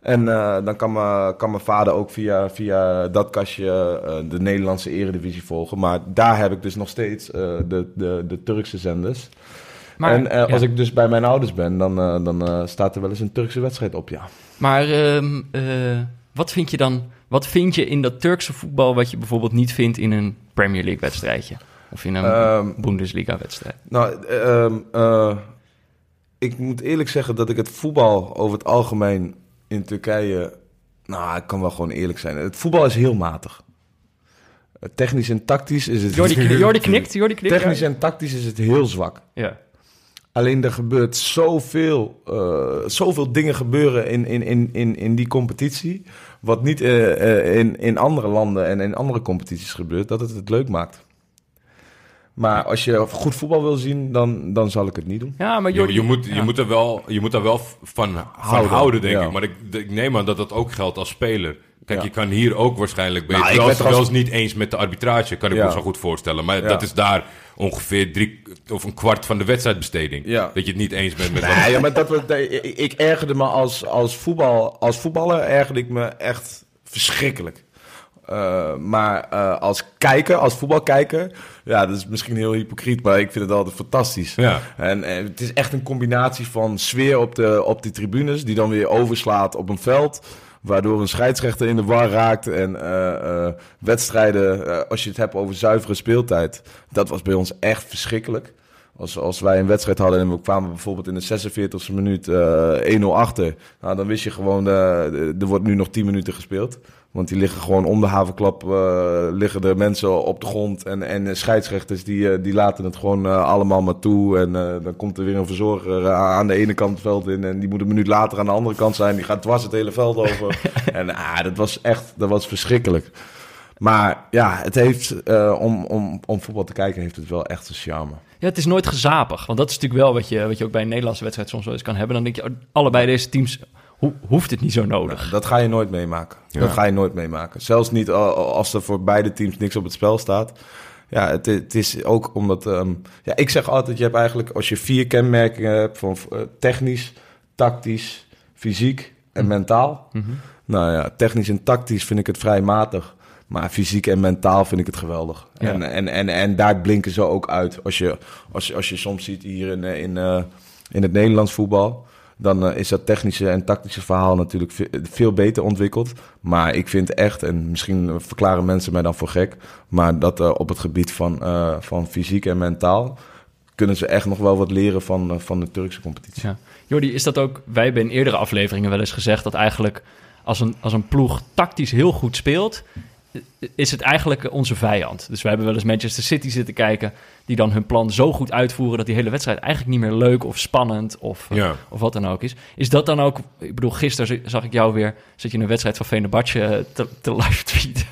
En uh, dan kan, me, kan mijn vader ook via, via dat kastje uh, de Nederlandse eredivisie volgen. Maar daar heb ik dus nog steeds uh, de, de, de Turkse zenders. Maar, en ja. als ik dus bij mijn ouders ben, dan, dan staat er wel eens een Turkse wedstrijd op, ja. Maar um, wat vind je dan... Wat vind je in dat Turkse voetbal wat je bijvoorbeeld niet vindt in een Premier League wedstrijdje? Of in een um, Bundesliga wedstrijd? Nou, um, uh, ik moet eerlijk zeggen dat ik het voetbal over het algemeen in Turkije... Nou, ik kan wel gewoon eerlijk zijn. Het voetbal is heel matig. Technisch en tactisch is het... Jordi, Jordi knikt, Jordi knikt. Technisch en tactisch is het heel zwak. Ja. Alleen er gebeurt zoveel, uh, zoveel dingen gebeuren in, in, in, in, in die competitie. Wat niet uh, uh, in, in andere landen en in andere competities gebeurt, dat het het leuk maakt. Maar als je goed voetbal wil zien, dan, dan zal ik het niet doen. Ja, maar Jordi, je, je, moet, ja. je, moet er wel, je moet er wel van, van houden, houden denk ja. ik. Maar ik, ik neem aan dat dat ook geldt als speler. Kijk, ja. je kan hier ook waarschijnlijk... Ben je nou, wel, wel eens niet eens met de arbitrage, kan ik me zo goed voorstellen. Maar dat is daar ongeveer drie of een kwart van de wedstrijdbesteding. Ja. Dat je het niet eens bent met... Nee, ja, maar dat, we, ik ergerde me als, als, voetbal, als voetballer ergerde ik me echt verschrikkelijk. Uh, maar uh, als kijker, als voetbalkijker, ja, dat is misschien heel hypocriet, maar ik vind het altijd fantastisch. Ja. En, en het is echt een combinatie van sfeer op de, op die tribunes, die dan weer overslaat op een veld. Waardoor een scheidsrechter in de war raakt. En uh, uh, wedstrijden, uh, als je het hebt over zuivere speeltijd. Dat was bij ons echt verschrikkelijk. Als, als wij een wedstrijd hadden en we kwamen bijvoorbeeld in de 46e minuut 1-0 achter. Nou, dan wist je gewoon, er wordt nu nog 10 minuten gespeeld. Want die liggen gewoon om de havenklap, uh, liggen er mensen op de grond. En, en scheidsrechters die, uh, die laten het gewoon allemaal maar toe. En dan komt er weer een verzorger aan de ene kant het veld in. En die moet een minuut later aan de andere kant zijn. Die gaat dwars het hele veld over. en ah, dat was echt, dat was verschrikkelijk. Maar ja, het heeft, om, om, om voetbal te kijken, heeft het wel echt een charme. Ja, het is nooit gezapig. Want dat is natuurlijk wel wat je, wat je ook bij een Nederlandse wedstrijd soms wel eens kan hebben. Dan denk je, oh, allebei deze teams Ho hoeft het niet zo nodig. Ja, dat ga je nooit meemaken. Ja. Dat ga je nooit meemaken. Zelfs niet als er voor beide teams niks op het spel staat. Ja, het, het is ook omdat... Um, ja, ik zeg altijd, je hebt eigenlijk... Als je vier kenmerken hebt van uh, technisch, tactisch, fysiek en mm. mentaal. Mm -hmm. Nou ja, technisch en tactisch vind ik het vrij matig. Maar fysiek en mentaal vind ik het geweldig. Ja. En, en, en, en daar blinken ze ook uit. Als je, als je, als je soms ziet hier in, in, uh, in het Nederlands voetbal dan uh, is dat technische en tactische verhaal natuurlijk veel, beter ontwikkeld. Maar ik vind echt, en misschien verklaren mensen mij dan voor gek, maar dat uh, op het gebied van, uh, van fysiek en mentaal kunnen ze echt nog wel wat leren van, van de Turkse competitie. Jordi, is dat ook, wij hebben in eerdere afleveringen wel eens gezegd dat eigenlijk als een, als een ploeg tactisch heel goed speelt, is het eigenlijk onze vijand. Dus we hebben wel eens Manchester City zitten kijken... die dan hun plan zo goed uitvoeren... dat die hele wedstrijd eigenlijk niet meer leuk of spannend... of, ja. of wat dan ook is. Is dat dan ook... Ik bedoel, gisteren zag ik jou weer... zat je een wedstrijd van Fenerbahce te, te live tweeten.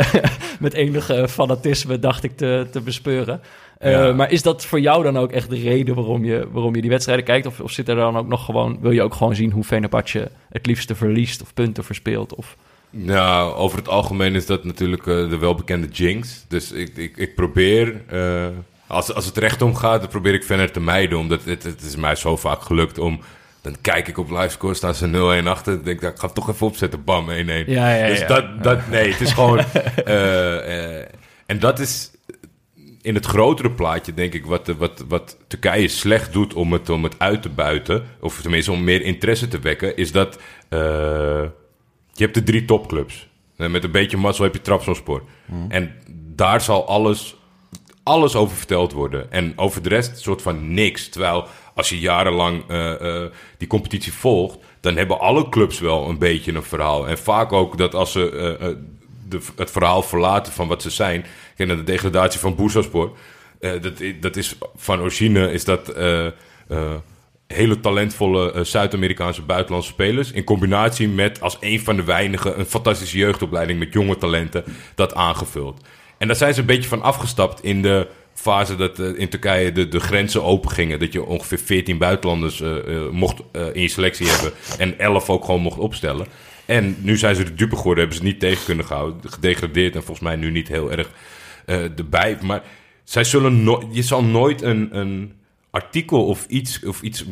Met enige fanatisme dacht ik te, te bespeuren. Ja. Uh, maar is dat voor jou dan ook echt de reden waarom je, waarom je die wedstrijden kijkt? Of, of zit er dan ook nog gewoon... wil je ook gewoon zien hoe Fenerbahce het liefste verliest... of punten verspeelt of... Nou, over het algemeen is dat natuurlijk eh, de welbekende jinx. Dus ik, ik, ik probeer, eh, als, als het recht om gaat, dan probeer ik verder te mijden. Omdat het, het is mij zo vaak gelukt om... Dan kijk ik op livescore, staan ze 0-1 achter. Dan denk ik, ik ga het toch even opzetten, bam, 1-1. Ja, ja, dus ja. dat, dat, nee, het is gewoon... eh, en dat is in het grotere plaatje, denk ik, wat, wat, wat Turkije slecht doet om het, om het uit te buiten, of tenminste om meer interesse te wekken, is dat je hebt de drie topclubs. En met een beetje mazzel heb je Trabzonspor. En daar zal alles, alles over verteld worden. En over de rest soort van niks. Terwijl als je jarenlang eh, eh, die competitie volgt, dan hebben alle clubs wel een beetje een verhaal. En vaak ook dat als ze eh, eh, de, het verhaal verlaten van wat ze zijn. Naar de degradatie van Bursaspor. Eh dat, dat is van origine is dat eh, eh, hele talentvolle eh, Zuid-Amerikaanse buitenlandse spelers. In combinatie met als een van de weinigen een fantastische jeugdopleiding met jonge talenten dat aangevuld. En daar zijn ze een beetje van afgestapt in de fase dat eh, in Turkije de, de grenzen open gingen. Dat je ongeveer 14 buitenlanders eh, mocht in je selectie hebben en 11 ook gewoon mocht opstellen. En nu zijn ze de dupe geworden, hebben ze niet tegen kunnen gehouden. Gedegradeerd en volgens mij nu niet heel erg erbij. Maar zij zullen no je zal nooit een, een artikel of iets, of iets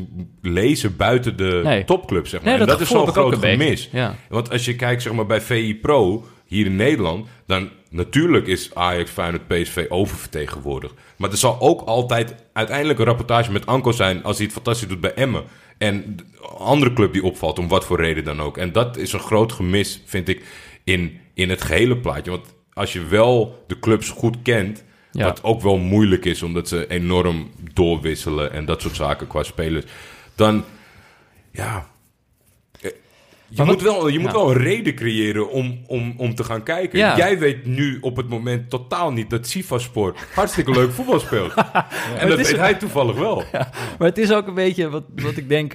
lezen buiten de Nee. topclub, zeg maar. Nee, en dat dat is zo'n groot gemis. Ja. Want als je kijkt zeg maar, bij VI Pro hier in Nederland, dan natuurlijk is Ajax, Feyenoord, PSV oververtegenwoordigd. Maar er zal ook altijd uiteindelijk een rapportage met Anko zijn als hij het fantastisch doet bij Emmen. En de andere club die opvalt, om wat voor reden dan ook. En dat is een groot gemis, vind ik, in, in het gehele plaatje. Want als je wel de clubs goed kent, Ja. wat ook wel moeilijk is, omdat ze enorm doorwisselen en dat soort zaken qua spelers, dan ja. eh, Je, moet, wel, je moet wel een reden creëren om, om, om te gaan kijken. Ja. Jij weet nu op het moment totaal niet dat Sivaspor hartstikke leuk voetbal speelt. En dat is- weet hij toevallig wel. Maar het is ook een beetje wat, wat ik denk.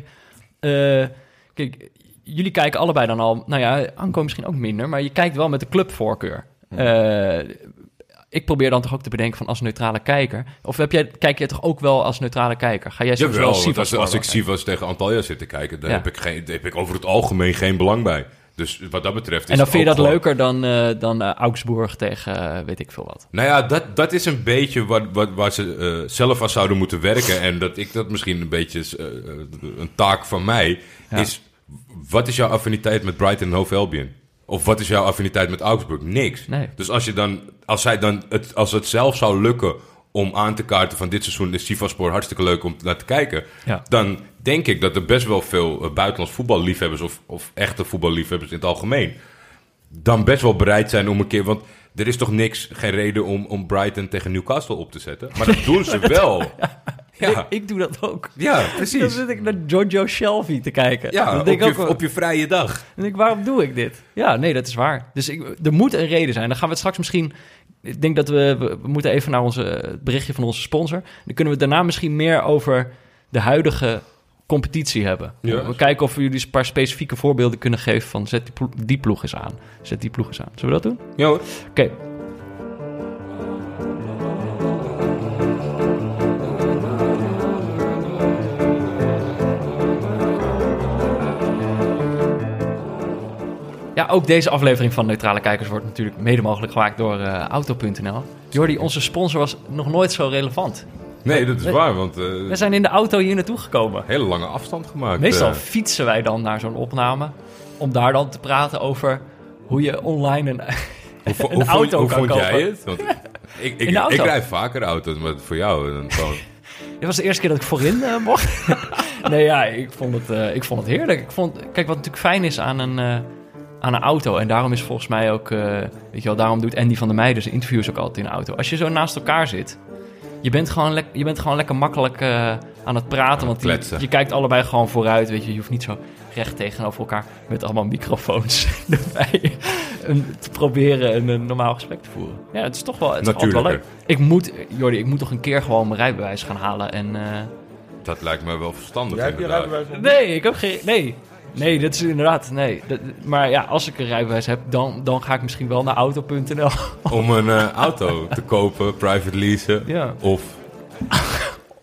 eh, kijk, jullie kijken allebei dan al. Nou ja, Anko misschien ook minder, maar je kijkt wel met de clubvoorkeur. Eh, ik probeer dan toch ook te bedenken van als neutrale kijker. Of heb jij, kijk jij toch ook wel als neutrale kijker? Ga jij soms Jawel, wel want als, Sivas als ik Sivas tegen Antalya zit te kijken, dan Ja. heb, ik geen, daar heb ik over het algemeen geen belang bij. Dus wat dat betreft is En dan vind je dat gewoon- leuker dan, eh, dan eh, Augsburg tegen eh, weet ik veel wat. Nou ja, dat, dat is een beetje wat, wat, waar ze zelf aan zouden moeten werken. En dat ik dat misschien een beetje een taak van mij Ja. is... Wat is jouw affiniteit met Brighton en Hove Albion? Of wat is jouw affiniteit met Augsburg? Niks. Nee. Dus als, je dan, als, zij dan het, als het zelf zou lukken om aan te kaarten van dit seizoen is Sivasspor hartstikke leuk om naar te kijken. Ja. Dan denk ik dat er best wel veel eh, buitenlands voetballiefhebbers of, of echte voetballiefhebbers in het algemeen dan best wel bereid zijn om een keer. Want er is toch niks, geen reden om, om Brighton tegen Newcastle op te zetten. Maar dat doen ze wel. Ik, Ja, ik doe dat ook. ja Dan precies. zit ik naar Giorgio Shelby te kijken. Ja, dan op denk ook je, wel- op je vrije dag. Dan denk ik, waarom doe ik dit? Ja, nee, dat is waar. Dus ik, er moet een reden zijn. Dan gaan we het straks misschien... Ik denk dat we... We, moeten even naar onze, het berichtje van onze sponsor. Dan kunnen we daarna misschien meer over de huidige competitie hebben. We kijken of we jullie een paar specifieke voorbeelden kunnen geven van... Zet die ploeg eens aan. Zet die ploeg eens aan. Zullen we dat doen? Ja hoor. Oké. Ja, ook deze aflevering van Neutrale Kijkers wordt natuurlijk mede mogelijk gemaakt door eh, Auto.nl. Jordi, onze sponsor was nog nooit zo relevant. Nee, dat is waar. Want eh, We zijn in de auto hier naartoe gekomen. hele lange afstand gemaakt. Meestal eh. fietsen wij dan naar zo'n opname om daar dan te praten over hoe je online een, hoe, een hoe, auto hoe kan vond kopen. jij het? Want ik, ik, auto? ik rijd vaker auto's, maar voor jou dan gewoon... Dit was de eerste keer dat ik voorin mocht. nee, ja, ik vond, het, eh, ik vond het heerlijk. Ik vond, kijk, wat natuurlijk fijn is aan een, aan een auto... en daarom is volgens mij ook... eh, weet je wel, daarom doet Andy van der Meijden zijn interviews ook altijd in een auto. Als je zo naast elkaar zit... Je bent gewoon, je bent gewoon lekker makkelijk eh, aan het praten. Want je, je kijkt allebei gewoon vooruit. Weet je, je hoeft niet zo recht tegenover elkaar... met allemaal microfoons erbij... een- te proberen een, een normaal gesprek te voeren. Ja, het is toch wel, het is altijd wel leuk. Ik moet, Jordi, ik moet toch een keer gewoon mijn rijbewijs gaan halen en... eh, Dat lijkt me wel verstandig Jij hebt je rijbewijs Nee, ik heb geen. Nee. Nee, dat is inderdaad. Nee. Dat- maar ja, als ik een rijbewijs heb, dan, dan ga ik misschien wel naar auto.nl. Om een eh, auto te kopen, private leasen. Ja. Of,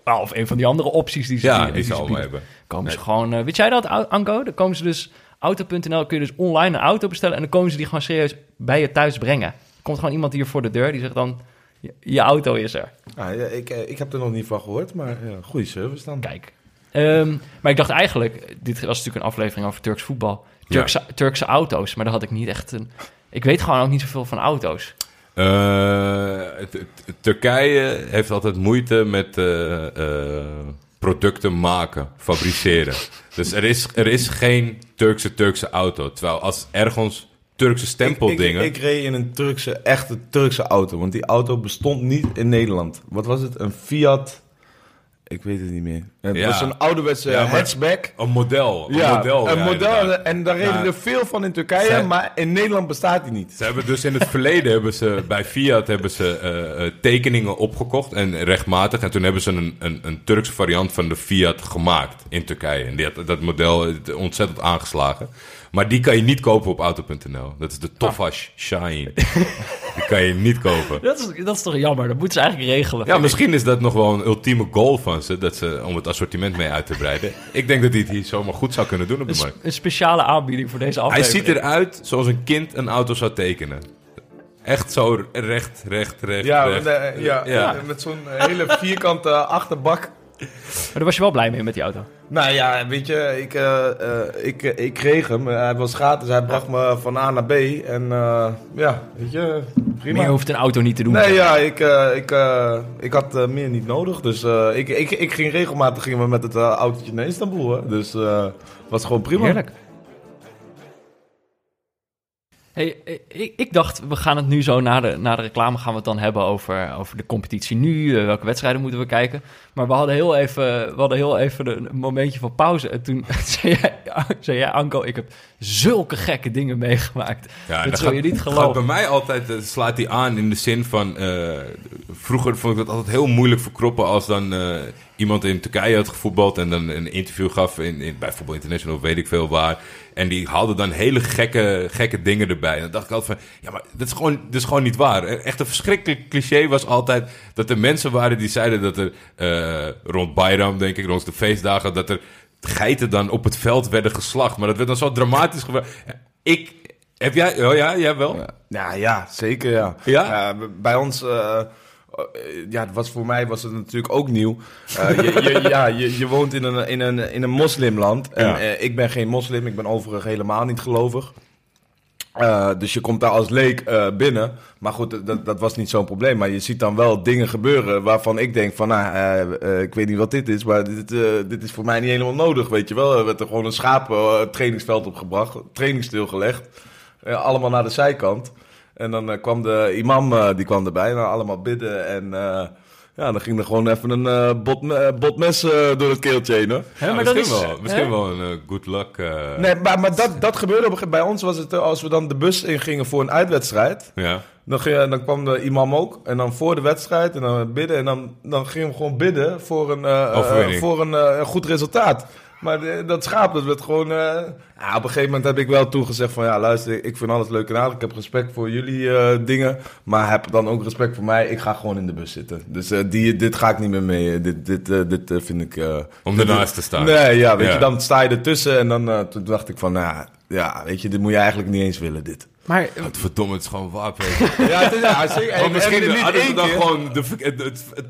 Nou, of een van die andere opties die ze ja, die, die ze ze allemaal bieden. hebben. Komen ze gewoon. eh, weet jij dat, An- Anko? Dan komen ze dus Auto.nl kun je dus online een auto bestellen... en dan komen ze die gewoon serieus bij je thuis brengen. Er komt gewoon iemand hier voor de deur die zegt dan... Je, je auto is er. Ah, ja, ik, eh, ik heb er nog niet van gehoord, maar ja, goede service dan. Kijk. Ehm, maar ik dacht eigenlijk... Dit was natuurlijk een aflevering over Turks voetbal. Turkse, Turkse auto's, maar daar had ik niet echt een... Ik weet gewoon ook niet zoveel van auto's. Eh, Turkije heeft altijd moeite met eh, eh, producten maken, fabriceren. dus er is, er is geen Turkse Turkse auto. Terwijl als ergens Turkse stempeldingen... Ik, ik, ik reed in een Turkse, echte Turkse auto, want die auto bestond niet in Nederland. Wat was het? Een Fiat... Ik weet het niet meer. Het Ja. was een ouderwetse Ja, maar- hatchback. Een model. Een Ja, model. een ja, model. inderdaad. En daar reden Ja. er veel van in Turkije, Zij- maar in Nederland bestaat die niet. Ze hebben dus in het verleden hebben ze bij Fiat hebben ze eh, eh, tekeningen opgekocht en rechtmatig. En toen hebben ze een, een, een Turkse variant van de Fiat gemaakt in Turkije. En die had, dat model is ontzettend aangeslagen. Maar die kan je niet kopen op auto.nl. Dat is de Tofaş Shine. die kan je niet kopen. Dat is, dat is toch jammer? Dat moeten ze eigenlijk regelen. Ja, misschien is dat nog wel een ultieme goal van ze, dat ze om het assortiment mee uit te breiden. Ik denk dat hij het hier zomaar goed zou kunnen doen op de Een, markt. een speciale aanbieding voor deze Hij aflevering. ziet eruit zoals een kind een auto zou tekenen. Echt zo recht, recht, recht, Ja, recht. ja, Ja. met zo'n hele vierkante achterbak. Maar daar was je wel blij mee met die auto. Nou ja, weet je, ik, eh, eh, ik, eh, ik kreeg hem. Hij was gratis, hij bracht me van A naar B. En ja, weet je, prima. Meer hoeft een auto niet te doen. Nee, ja, ik, ik, ik had meer niet nodig. Dus ik, ik, ik ging regelmatig gingen we met het autootje naar Istanbul. Hè. Dus was gewoon prima. Heerlijk. Hey, eh, ik, dacht, we gaan het nu zo na de, na de reclame gaan we dan hebben over, over de competitie nu. eh, welke wedstrijden moeten we kijken? Maar we hadden heel even, we hadden heel even een momentje van pauze. En toen zei jij, zei jij, Anko, ik heb zulke gekke dingen meegemaakt. Ja, dat zul je niet geloven. bij mij altijd, eh, slaat hij aan in de zin van... eh, vroeger vond ik dat altijd heel moeilijk verkroppen als dan eh, iemand in Turkije had gevoetbald... en dan een interview gaf in, in, bij Voetbal International, weet ik veel waar. En die haalde dan hele gekke, gekke dingen erbij. En dan dacht ik altijd van, ja, maar dat is gewoon, dat is gewoon niet waar. Echt een verschrikkelijk cliché was altijd dat er mensen waren die zeiden dat er rond Bayram, denk ik, rond de feestdagen... dat er geiten dan op het veld werden geslacht. Maar dat werd dan zo dramatisch gebeurd. Ik... Heb jij... Oh ja, jij wel? Ja, ja, zeker ja. Ja? Bij ons, eh, eh, ja, het was voor mij was het natuurlijk ook nieuw. Eh, je, je, ja, je, je woont in een, in een, in een moslimland. En Ja. ik ben geen moslim, ik ben overigens helemaal niet gelovig. Eh, dus je komt daar als leek eh, binnen. Maar goed, dat, dat was niet zo'n probleem. Maar je ziet dan wel dingen gebeuren waarvan ik denk van... Nou, eh, ik weet niet wat dit is, maar dit, dit is voor mij niet helemaal nodig, weet je wel. Er werd er gewoon een schaap eh, trainingsveld opgebracht, training stilgelegd. Eh, allemaal naar de zijkant. En dan kwam de imam, die kwam erbij. En dan allemaal bidden en... ja, dan ging er gewoon even een eh, bot, eh, botmes eh, door het keeltje heen, hoor. Hè, Ja, maar dat misschien is, wel, misschien wel een good luck. Nee, maar, maar dat, dat gebeurde op een gegeven Bij ons was het, als we dan de bus ingingen voor een uitwedstrijd... Ja. Dan, ging, dan kwam de imam ook. En dan voor de wedstrijd. En dan bidden. En dan, dan gingen we gewoon bidden voor een, voor een een goed resultaat. Maar de- dat schaap, dat werd gewoon... eh, ja, op een gegeven moment heb ik wel toen gezegd van... Ja, luister, ik vind alles leuk en aardig. Ik heb respect voor jullie eh, dingen. Maar heb dan ook respect voor mij. Ik ga gewoon in de bus zitten. Dus eh, die, dit ga ik niet meer mee. Dit, dit, eh, dit eh, vind ik... eh, Om ernaast te staan. Nee, ja, weet Ja. je, dan sta je ertussen. En dan eh, toen dacht ik van... Nou, ja, weet je, dit moet je eigenlijk niet eens willen, dit. Maar verdomme, het is gewoon waar, Peter. Ja, het is, ja, zeker. Maar misschien En niet hadden ze dan keer. gewoon... De, het, het, het,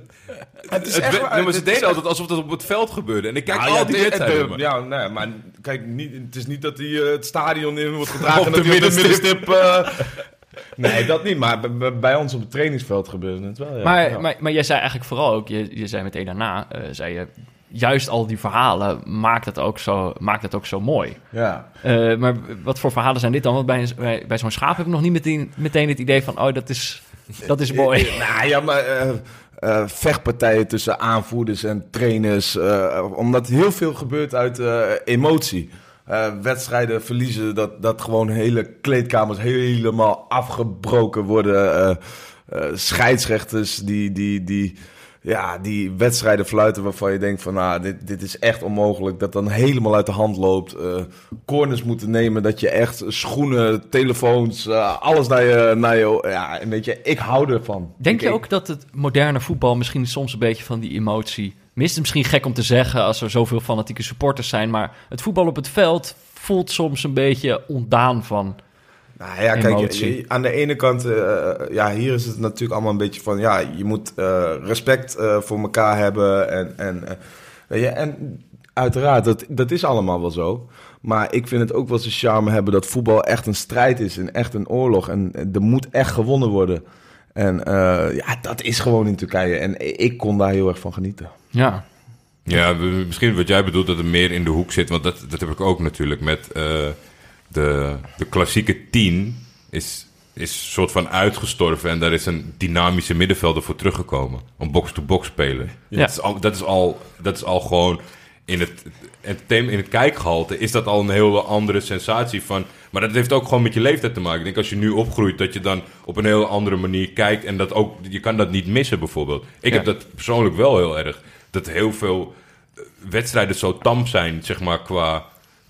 Het is het- echt waar, nee, maar ze deden altijd alsof het op het veld gebeurde. En ik kijk Ah, al ja, die wedstrijden. Ja, nee, maar kijk, niet, het is niet dat hij eh, het stadion in wordt gedragen Op en de dat hij op de middenstip. eh, nee, dat niet, maar bij- ons op het trainingsveld gebeurde het wel, ja. Maar, ja. maar, maar jij zei eigenlijk vooral ook, je, je zei meteen daarna, eh, zei je, juist al die verhalen maakt het ook zo, maakt het ook zo mooi. ja. Eh, maar wat voor verhalen zijn dit dan? Want bij, een- bij, bij zo'n schaap heb ik nog niet meteen, meteen het idee van, oh, dat is, dat is mooi. Nou ja, maar eh, eh, vechtpartijen tussen aanvoerders en trainers. omdat heel veel gebeurt uit emotie. Wedstrijden verliezen, dat, dat gewoon hele kleedkamers helemaal afgebroken worden. Scheidsrechters die, die, die, ja, die wedstrijden fluiten waarvan je denkt van... Nou, dit, dit is echt onmogelijk, dat dan helemaal uit de hand loopt. Eh, corners moeten nemen, dat je echt schoenen, telefoons, eh, alles naar je... Naar je ja, en weet je, ik hou ervan. Denk je ook dat het moderne voetbal misschien soms een beetje van die emotie mist? Misschien gek om te zeggen als er zoveel fanatieke supporters zijn, maar het voetbal op het veld voelt soms een beetje ontdaan van. Nou ja, kijk, je- aan de ene kant, eh, ja, hier is het natuurlijk allemaal een beetje van, ja, je moet eh, respect eh, voor elkaar hebben en, en, eh, weet je, en uiteraard, dat, dat is allemaal wel zo. Maar ik vind het ook wel zijn charme hebben dat voetbal echt een strijd is en echt een oorlog en er moet echt gewonnen worden. En eh, ja, dat is gewoon in Turkije en ik kon daar heel erg van genieten. Ja, Ja, misschien wat jij bedoelt dat het meer in de hoek zit. Want dat, dat heb ik ook natuurlijk met eh, de, de klassieke tien is, is een soort van uitgestorven. En daar is een dynamische middenvelder voor teruggekomen. Om box-to-box spelen. Ja. Dat, is al, dat, is al, dat is al gewoon in het, entertainment- in het kijkgehalte is dat al een hele andere sensatie van... Maar dat heeft ook gewoon met je leeftijd te maken. Ik denk als je nu opgroeit dat je dan op een heel andere manier kijkt. En dat ook, je kan dat niet missen bijvoorbeeld. Ik Ja. heb dat persoonlijk wel heel erg. Dat heel veel eh, wedstrijden zo tam zijn, zeg maar, qua,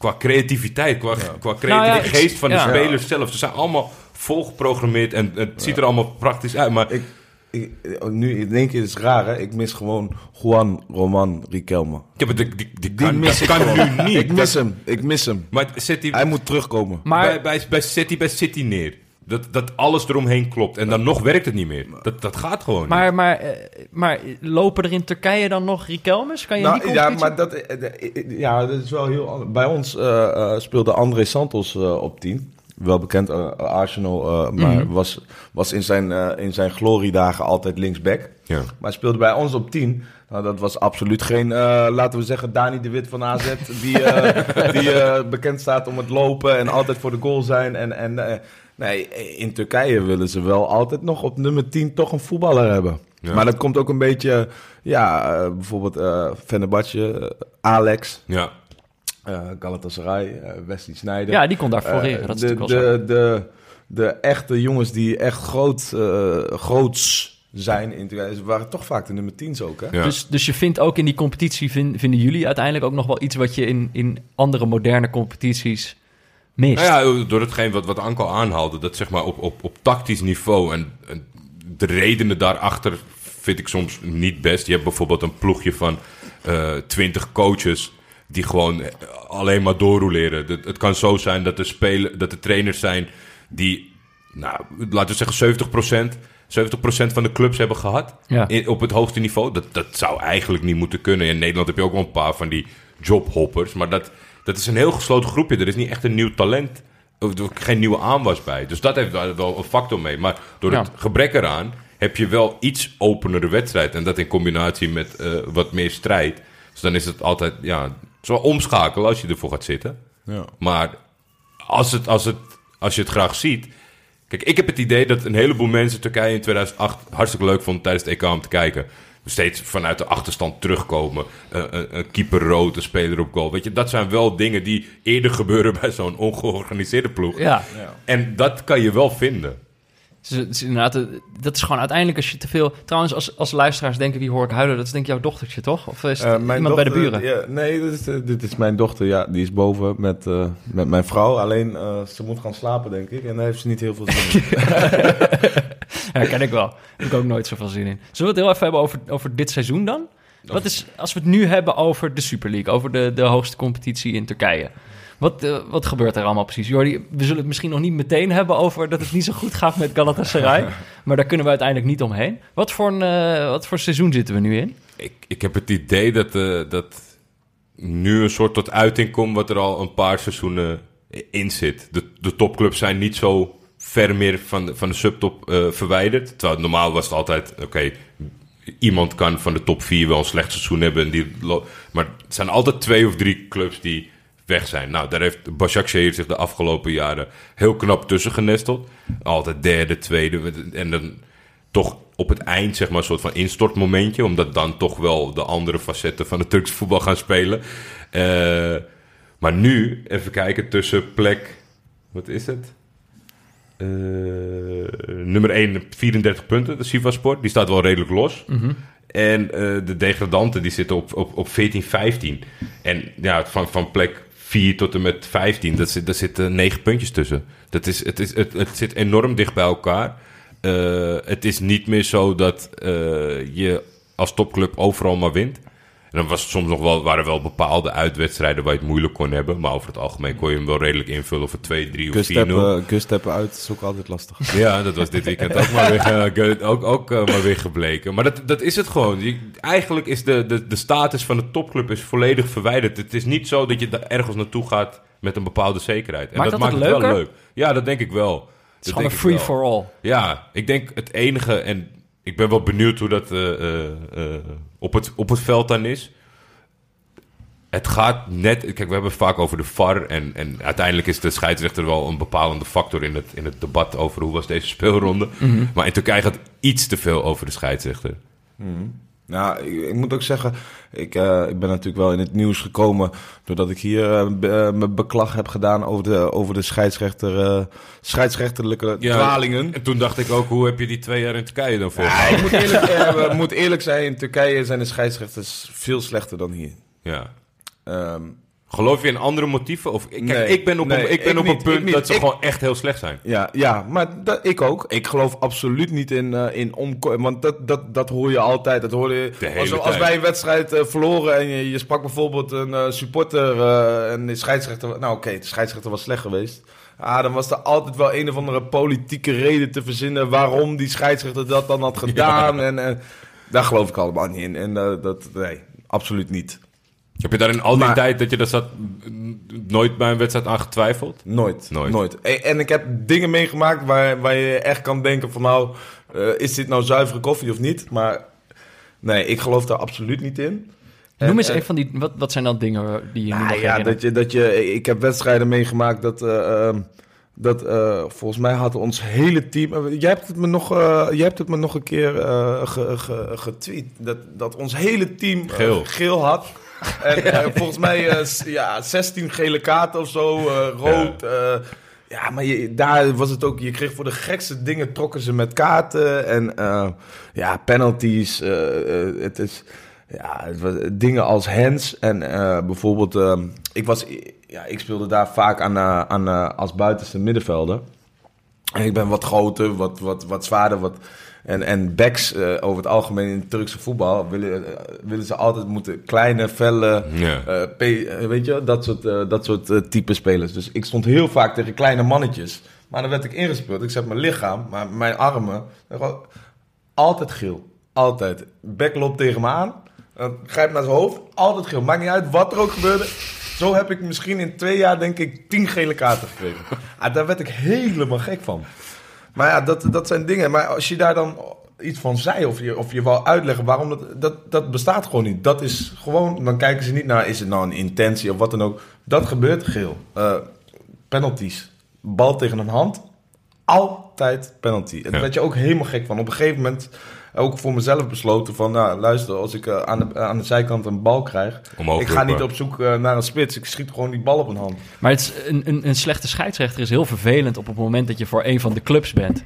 qua creativiteit, qua, qua creatieve Nou ja, ik- geest van de ja. spelers zelf. Ze zijn allemaal volgeprogrammeerd en het ziet er allemaal praktisch uit. Maar Ik, ik, nu in één keer is het raar, hè? Ik mis gewoon Juan Roman Riquelme. ja, maar die, die, die Die kan, mis dat ik kan nu niet. Ik mis Dat- hem, ik mis hem. Maar zet die, Hij moet terugkomen. maar bij, bij, bij, zet die bij City neer. Dat, dat alles eromheen klopt. En dan nog werkt het niet meer. Dat, dat gaat gewoon niet. Maar, maar, eh, maar lopen er in Turkije dan nog Riquelmes? Kan je Nou, die ja, maar dat, eh, eh, ja, dat is wel heel anders. Bij ons eh, eh, speelde André Santos eh, op 10. Wel bekend Arsenal, eh, maar Mhm. was, was in, zijn, in zijn gloriedagen altijd linksback. ja. Maar speelde bij ons op 10. Nou, dat was absoluut geen, eh, laten we zeggen, Dani de Wit van AZ. Die, eh, die eh, bekend staat om het lopen en altijd voor de goal zijn. En, en eh, nee, in Turkije willen ze wel altijd nog op nummer 10 toch een voetballer hebben. Ja. Maar dat komt ook een beetje, ja, eh, bijvoorbeeld eh Fenerbahce, Alex, ja. eh Galatasaray, eh, Wesley Sneijder. ja, die kon daar floreren. Eh, dat is de, natuurlijk wel zo. de, de, de echte jongens die echt groot, eh, groots zijn in Turkije, ze waren toch vaak de nummer 10's ook, hè? Ja. Dus, dus je vindt ook in die competitie, vin- vinden jullie uiteindelijk ook nog wel iets wat je in, in andere moderne competities mist? Nou ja, door hetgeen wat, wat Anko aanhaalde, dat zeg maar op, op, op tactisch niveau en, en de redenen daarachter vind ik soms niet best. Je hebt bijvoorbeeld een ploegje van twintig coaches die gewoon eh, alleen maar doorroleren. Het, het kan zo zijn dat er, spelen, dat er trainers zijn die, nou, laten we zeggen 70 70% van de clubs hebben gehad Ja. in- op het hoogste niveau. Dat, dat zou eigenlijk niet moeten kunnen. In Nederland heb je ook wel een paar van die jobhoppers. Maar dat, dat is een heel gesloten groepje. Er is niet echt een nieuw talent. Of er geen nieuwe aanwas bij. Dus dat heeft wel een factor mee. Maar door Ja. het gebrek eraan heb je wel iets openere wedstrijd. En dat in combinatie met eh, wat meer strijd. Dus dan is het altijd, ja, wel omschakelen als je ervoor gaat zitten. Ja. Maar als, het, als, het, als je het graag ziet. Kijk, ik heb het idee dat een heleboel mensen Turkije in 2008 hartstikke leuk vonden tijdens het EK om te kijken. Steeds vanuit de achterstand terugkomen. eh, een, een keeper rood, een speler op goal. Weet je, dat zijn wel dingen die eerder gebeuren bij zo'n ongeorganiseerde ploeg. Ja, En dat kan je wel vinden. dus, het is inderdaad, eh, dat is gewoon uiteindelijk als je te veel... Trouwens, als, als luisteraars denken, wie hoor ik huilen? Dat is denk ik jouw dochtertje, toch? Of is het Eh, iemand bij de buren? ja, nee, dit is, eh, dit is mijn dochter. Ja, die is boven met, eh, met mijn vrouw. Alleen eh, ze moet gaan slapen, denk ik. En daar heeft ze niet heel veel zin in. Ja, ken ik wel. Heb ik ook nooit zoveel zin in. Zullen we het heel even hebben over, over dit seizoen dan? Wat is, als we het nu hebben over de Super League, over de, de hoogste competitie in Turkije. Wat, eh, wat gebeurt er allemaal precies? Jordi, we zullen het misschien nog niet meteen hebben over dat het niet zo goed gaat met Galatasaray. maar daar kunnen we uiteindelijk niet omheen. Wat voor, een, eh, wat voor seizoen zitten we nu in? Ik, ik heb het idee dat, eh, dat nu een soort tot uiting komt wat er al een paar seizoenen in zit. De, de topclubs zijn niet zo ver meer van de, van de subtop eh, verwijderd. Terwijl normaal was het altijd, oké, iemand kan van de top 4 wel een slecht seizoen hebben. En die maar het zijn altijd twee of drie clubs die weg zijn. Nou, daar heeft Başakşehir zich de afgelopen jaren heel knap tussen genesteld. Altijd derde, tweede. En dan toch op het eind, zeg maar, een soort van instortmomentje. Omdat dan toch wel de andere facetten van het Turks voetbal gaan spelen. Eh, maar nu, even kijken, tussen plek... Wat is het? Eh, nummer 1, 34 punten, de Sivasport. Die staat wel redelijk los. En eh, de degradanten die zitten op, op, op 14, 15. En ja, van, van plek 4 tot en met 15, dat zit, daar zitten 9 puntjes tussen. Dat is, het, is, het, het zit enorm dicht bij elkaar. Eh, het is niet meer zo dat je als topclub overal maar wint. En dan was het soms nog wel, waren wel bepaalde uitwedstrijden waar je het moeilijk kon hebben. Maar over het algemeen kon je hem wel redelijk invullen voor 2, 3 of 4-0. Kustteppen kustteppen uit is ook altijd lastig. Ja, dat was dit weekend ook maar weer, ge- ook, ook, eh, maar weer gebleken. Maar dat, dat is het gewoon. Je- eigenlijk is de, de, de status van de topclub is volledig verwijderd. Het is niet zo dat je daar ergens naartoe gaat met een bepaalde zekerheid. En Maakt dat, dat maakt het het wel leuker? leuk. Ja, dat denk ik wel. Het is gewoon een denk ik wel. free-for-all. Ja, ik denk het enige, en ik ben wel benieuwd hoe dat eh, eh, eh, op, het, op het veld dan is. Het gaat net, kijk, we hebben het vaak over de VAR en, en uiteindelijk is de scheidsrechter wel een bepalende factor in het, in het debat over hoe was deze speelronde. Maar in Turkije gaat iets te veel over de scheidsrechter. Nou, ik, ik moet ook zeggen, ik, eh, ik ben natuurlijk wel in het nieuws gekomen doordat ik hier eh, be- eh, mijn beklag heb gedaan over de, over de scheidsrechter, scheidsrechterlijke dwalingen. En toen dacht ik ook, hoe heb je die twee jaar in Turkije dan voor? Ja, ik moet eerlijk, moeten eerlijk zijn, in Turkije zijn de scheidsrechters veel slechter dan hier. Ja. Ehm, Geloof je in andere motieven? Of, kijk, Nee, ik ben op, nee, een, ik ben ik op niet, een punt dat ze Ik- gewoon echt heel slecht zijn. ja, ja, maar dat, ik ook. Ik geloof absoluut niet in, eh in Want dat, dat, dat hoor je altijd. Dat hoor je, De hele als, als wij een wedstrijd eh, verloren en je, je sprak bijvoorbeeld een eh, supporter en de scheidsrechter... Nou oké, de scheidsrechter was slecht geweest. Ah, dan was er altijd wel een of andere politieke reden te verzinnen... waarom die scheidsrechter dat dan had gedaan. En, en daar geloof ik allemaal niet in. En dat, nee, absoluut niet. Heb je daar in al die Maar- tijd dat je dat zat nooit bij een wedstrijd aan getwijfeld? Nooit. Nooit. Nooit. En ik heb dingen meegemaakt waar, waar je echt kan denken van nou, eh, is dit nou zuivere koffie of niet? Maar nee, ik geloof daar absoluut niet in. En- Noem eens en- een van die... Wat, wat zijn dan dingen die je nu Nou nog ja, herinnert? dat je, dat je, ik heb wedstrijden meegemaakt dat, eh, ehm, dat eh, volgens mij had ons hele team. Jij hebt het me nog, eh, jij hebt het me nog een keer eh, ge- ge- getweet. Dat, dat ons hele team Geel. geel had. En eh, volgens mij eh, ja, 16 gele kaarten of zo, eh, rood. Ja. ja, maar je, daar was het ook. Je kreeg voor de gekste dingen trokken ze met kaarten. En ja, penalties. het is. Ja, het was, dingen als hands en bijvoorbeeld, ik, was, ja, ik speelde daar vaak aan, aan, als buitenste middenvelder. En ik ben wat groter, wat, wat, wat zwaarder. Wat, en, en backs eh, over het algemeen in het Turkse voetbal willen, eh, willen ze altijd moeten kleine, felle, eh, weet je, dat soort, dat soort type spelers. Dus ik stond heel vaak tegen kleine mannetjes. Maar dan werd ik ingespeeld. Ik zet mijn lichaam, maar mijn armen, altijd geel. Altijd. Back loopt tegen me aan. Grijp naar zijn hoofd. Altijd geel. Maakt niet uit wat er ook gebeurde. Zo heb ik misschien in twee jaar, denk ik, tien gele kaarten gekregen. Ah, daar werd ik helemaal gek van. Maar ja, dat, dat zijn dingen. Maar als je daar dan iets van zei, of je, of je wou uitleggen waarom dat, dat, dat bestaat gewoon niet. Dat is gewoon, dan kijken ze niet naar, is het nou een intentie of wat dan ook. Dat gebeurt geel. Eh, penalties. Bal tegen een hand. Altijd penalty. En daar Ja. werd je ook helemaal gek van. Op een gegeven moment ook voor mezelf besloten van, nou luister, als ik eh, aan, de, aan de zijkant een bal krijg, Omhoog ik ga niet op zoek eh, naar een spits. Ik schiet gewoon die bal op een hand. Maar het is een, een, een slechte scheidsrechter is heel vervelend op het moment dat je voor een van de clubs bent.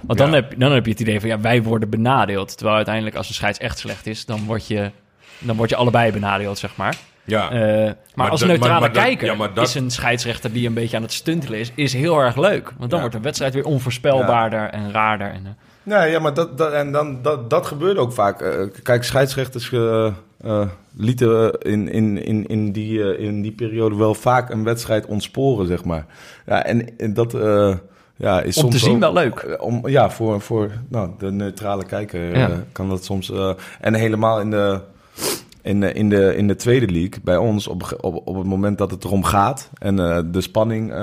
Want dan, Ja. heb, dan heb je het idee van ja, wij worden benadeeld. Terwijl uiteindelijk als de scheids echt slecht is, dan word je, dan word je allebei benadeeld, zeg maar. Ja. Eh, maar, Maar als dat- neutrale maar- maar dat- kijker ja, maar dat- is een scheidsrechter die een beetje aan het stuntelen is, is heel erg leuk. Want dan Ja. wordt de wedstrijd weer onvoorspelbaarder en raarder. En, Nee, ja, maar dat, dat, en dan, dat, dat gebeurde ook vaak. Eh, kijk, scheidsrechters eh, eh, lieten in, in, in, in, die, in die periode wel vaak een wedstrijd ontsporen, zeg maar. Ja, en, en dat ja, is om soms te zien ook- wel leuk. Om, ja, voor, voor nou, de neutrale kijker Ja. kan dat soms... en helemaal in de, in, de, in, de, in de tweede league, bij ons, op, op, op het moment dat het erom gaat... en de spanning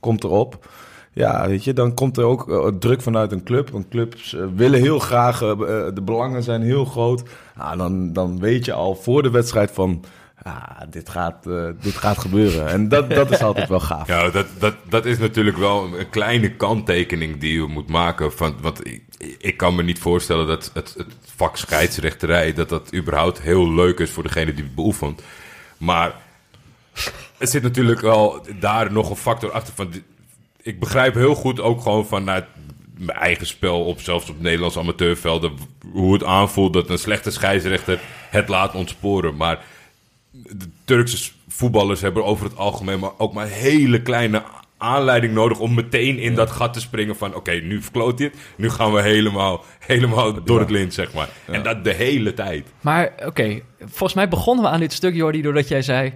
komt erop... Ja, weet je, dan komt er ook eh, druk vanuit een club. Want clubs eh, willen heel graag, eh, de belangen zijn heel groot. Ah, dan, dan weet je al voor de wedstrijd van, ah, dit, gaat, dit gaat gebeuren. En dat, dat is altijd wel gaaf. Ja, dat, dat, dat is natuurlijk wel een kleine kanttekening die je moet maken. Van, want ik, ik kan me niet voorstellen dat het, het vak scheidsrechterij... dat dat überhaupt heel leuk is voor degene die het beoefent. Maar er zit natuurlijk wel daar nog een factor achter van... Ik begrijp heel goed ook gewoon vanuit mijn eigen spel... op zelfs op Nederlandse amateurvelden... hoe het aanvoelt dat een slechte scheidsrechter het laat ontsporen. Maar de Turkse voetballers hebben over het algemeen maar ook maar hele kleine aanleiding nodig om meteen in dat gat te springen van... oké, nu verkloot hij het, nu gaan we helemaal, helemaal door het lint, zeg maar. En dat de hele tijd. Maar oké, volgens mij begonnen we aan dit stuk, Jordi, doordat jij zei...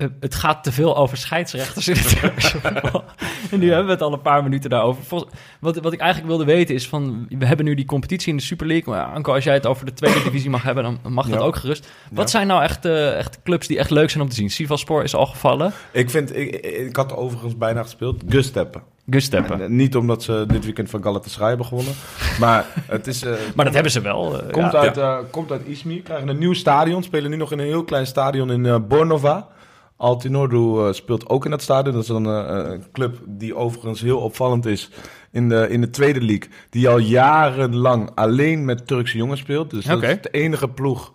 eh, het gaat te veel over scheidsrechters in het voetbal. En nu hebben we het al een paar minuten daarover. Wat, wat ik eigenlijk wilde weten is van... We hebben nu die competitie in de Super League. Maar Anko, als jij het over de tweede divisie mag hebben... dan mag dat Ja. ook gerust. Wat Ja. zijn nou echt, eh, echt clubs die echt leuk zijn om te zien? Sivasspor is al gevallen. Ik, vind, ik, had overigens bijna gespeeld. Gusteppen. Gusteppen. En, eh, Niet omdat ze dit weekend van Galatasaray hebben gewonnen. Maar het is... Maar dat hebben ze wel. Komt, ja. uit, komt uit Izmir, krijgen een nieuw stadion. Spelen nu nog in een heel klein stadion in Bornova. Altinordu eh, speelt ook in dat stadion. Dat is dan eh, een club die overigens heel opvallend is in de, in de tweede league. Die al jarenlang alleen met Turkse jongens speelt. Dus dat is de enige ploeg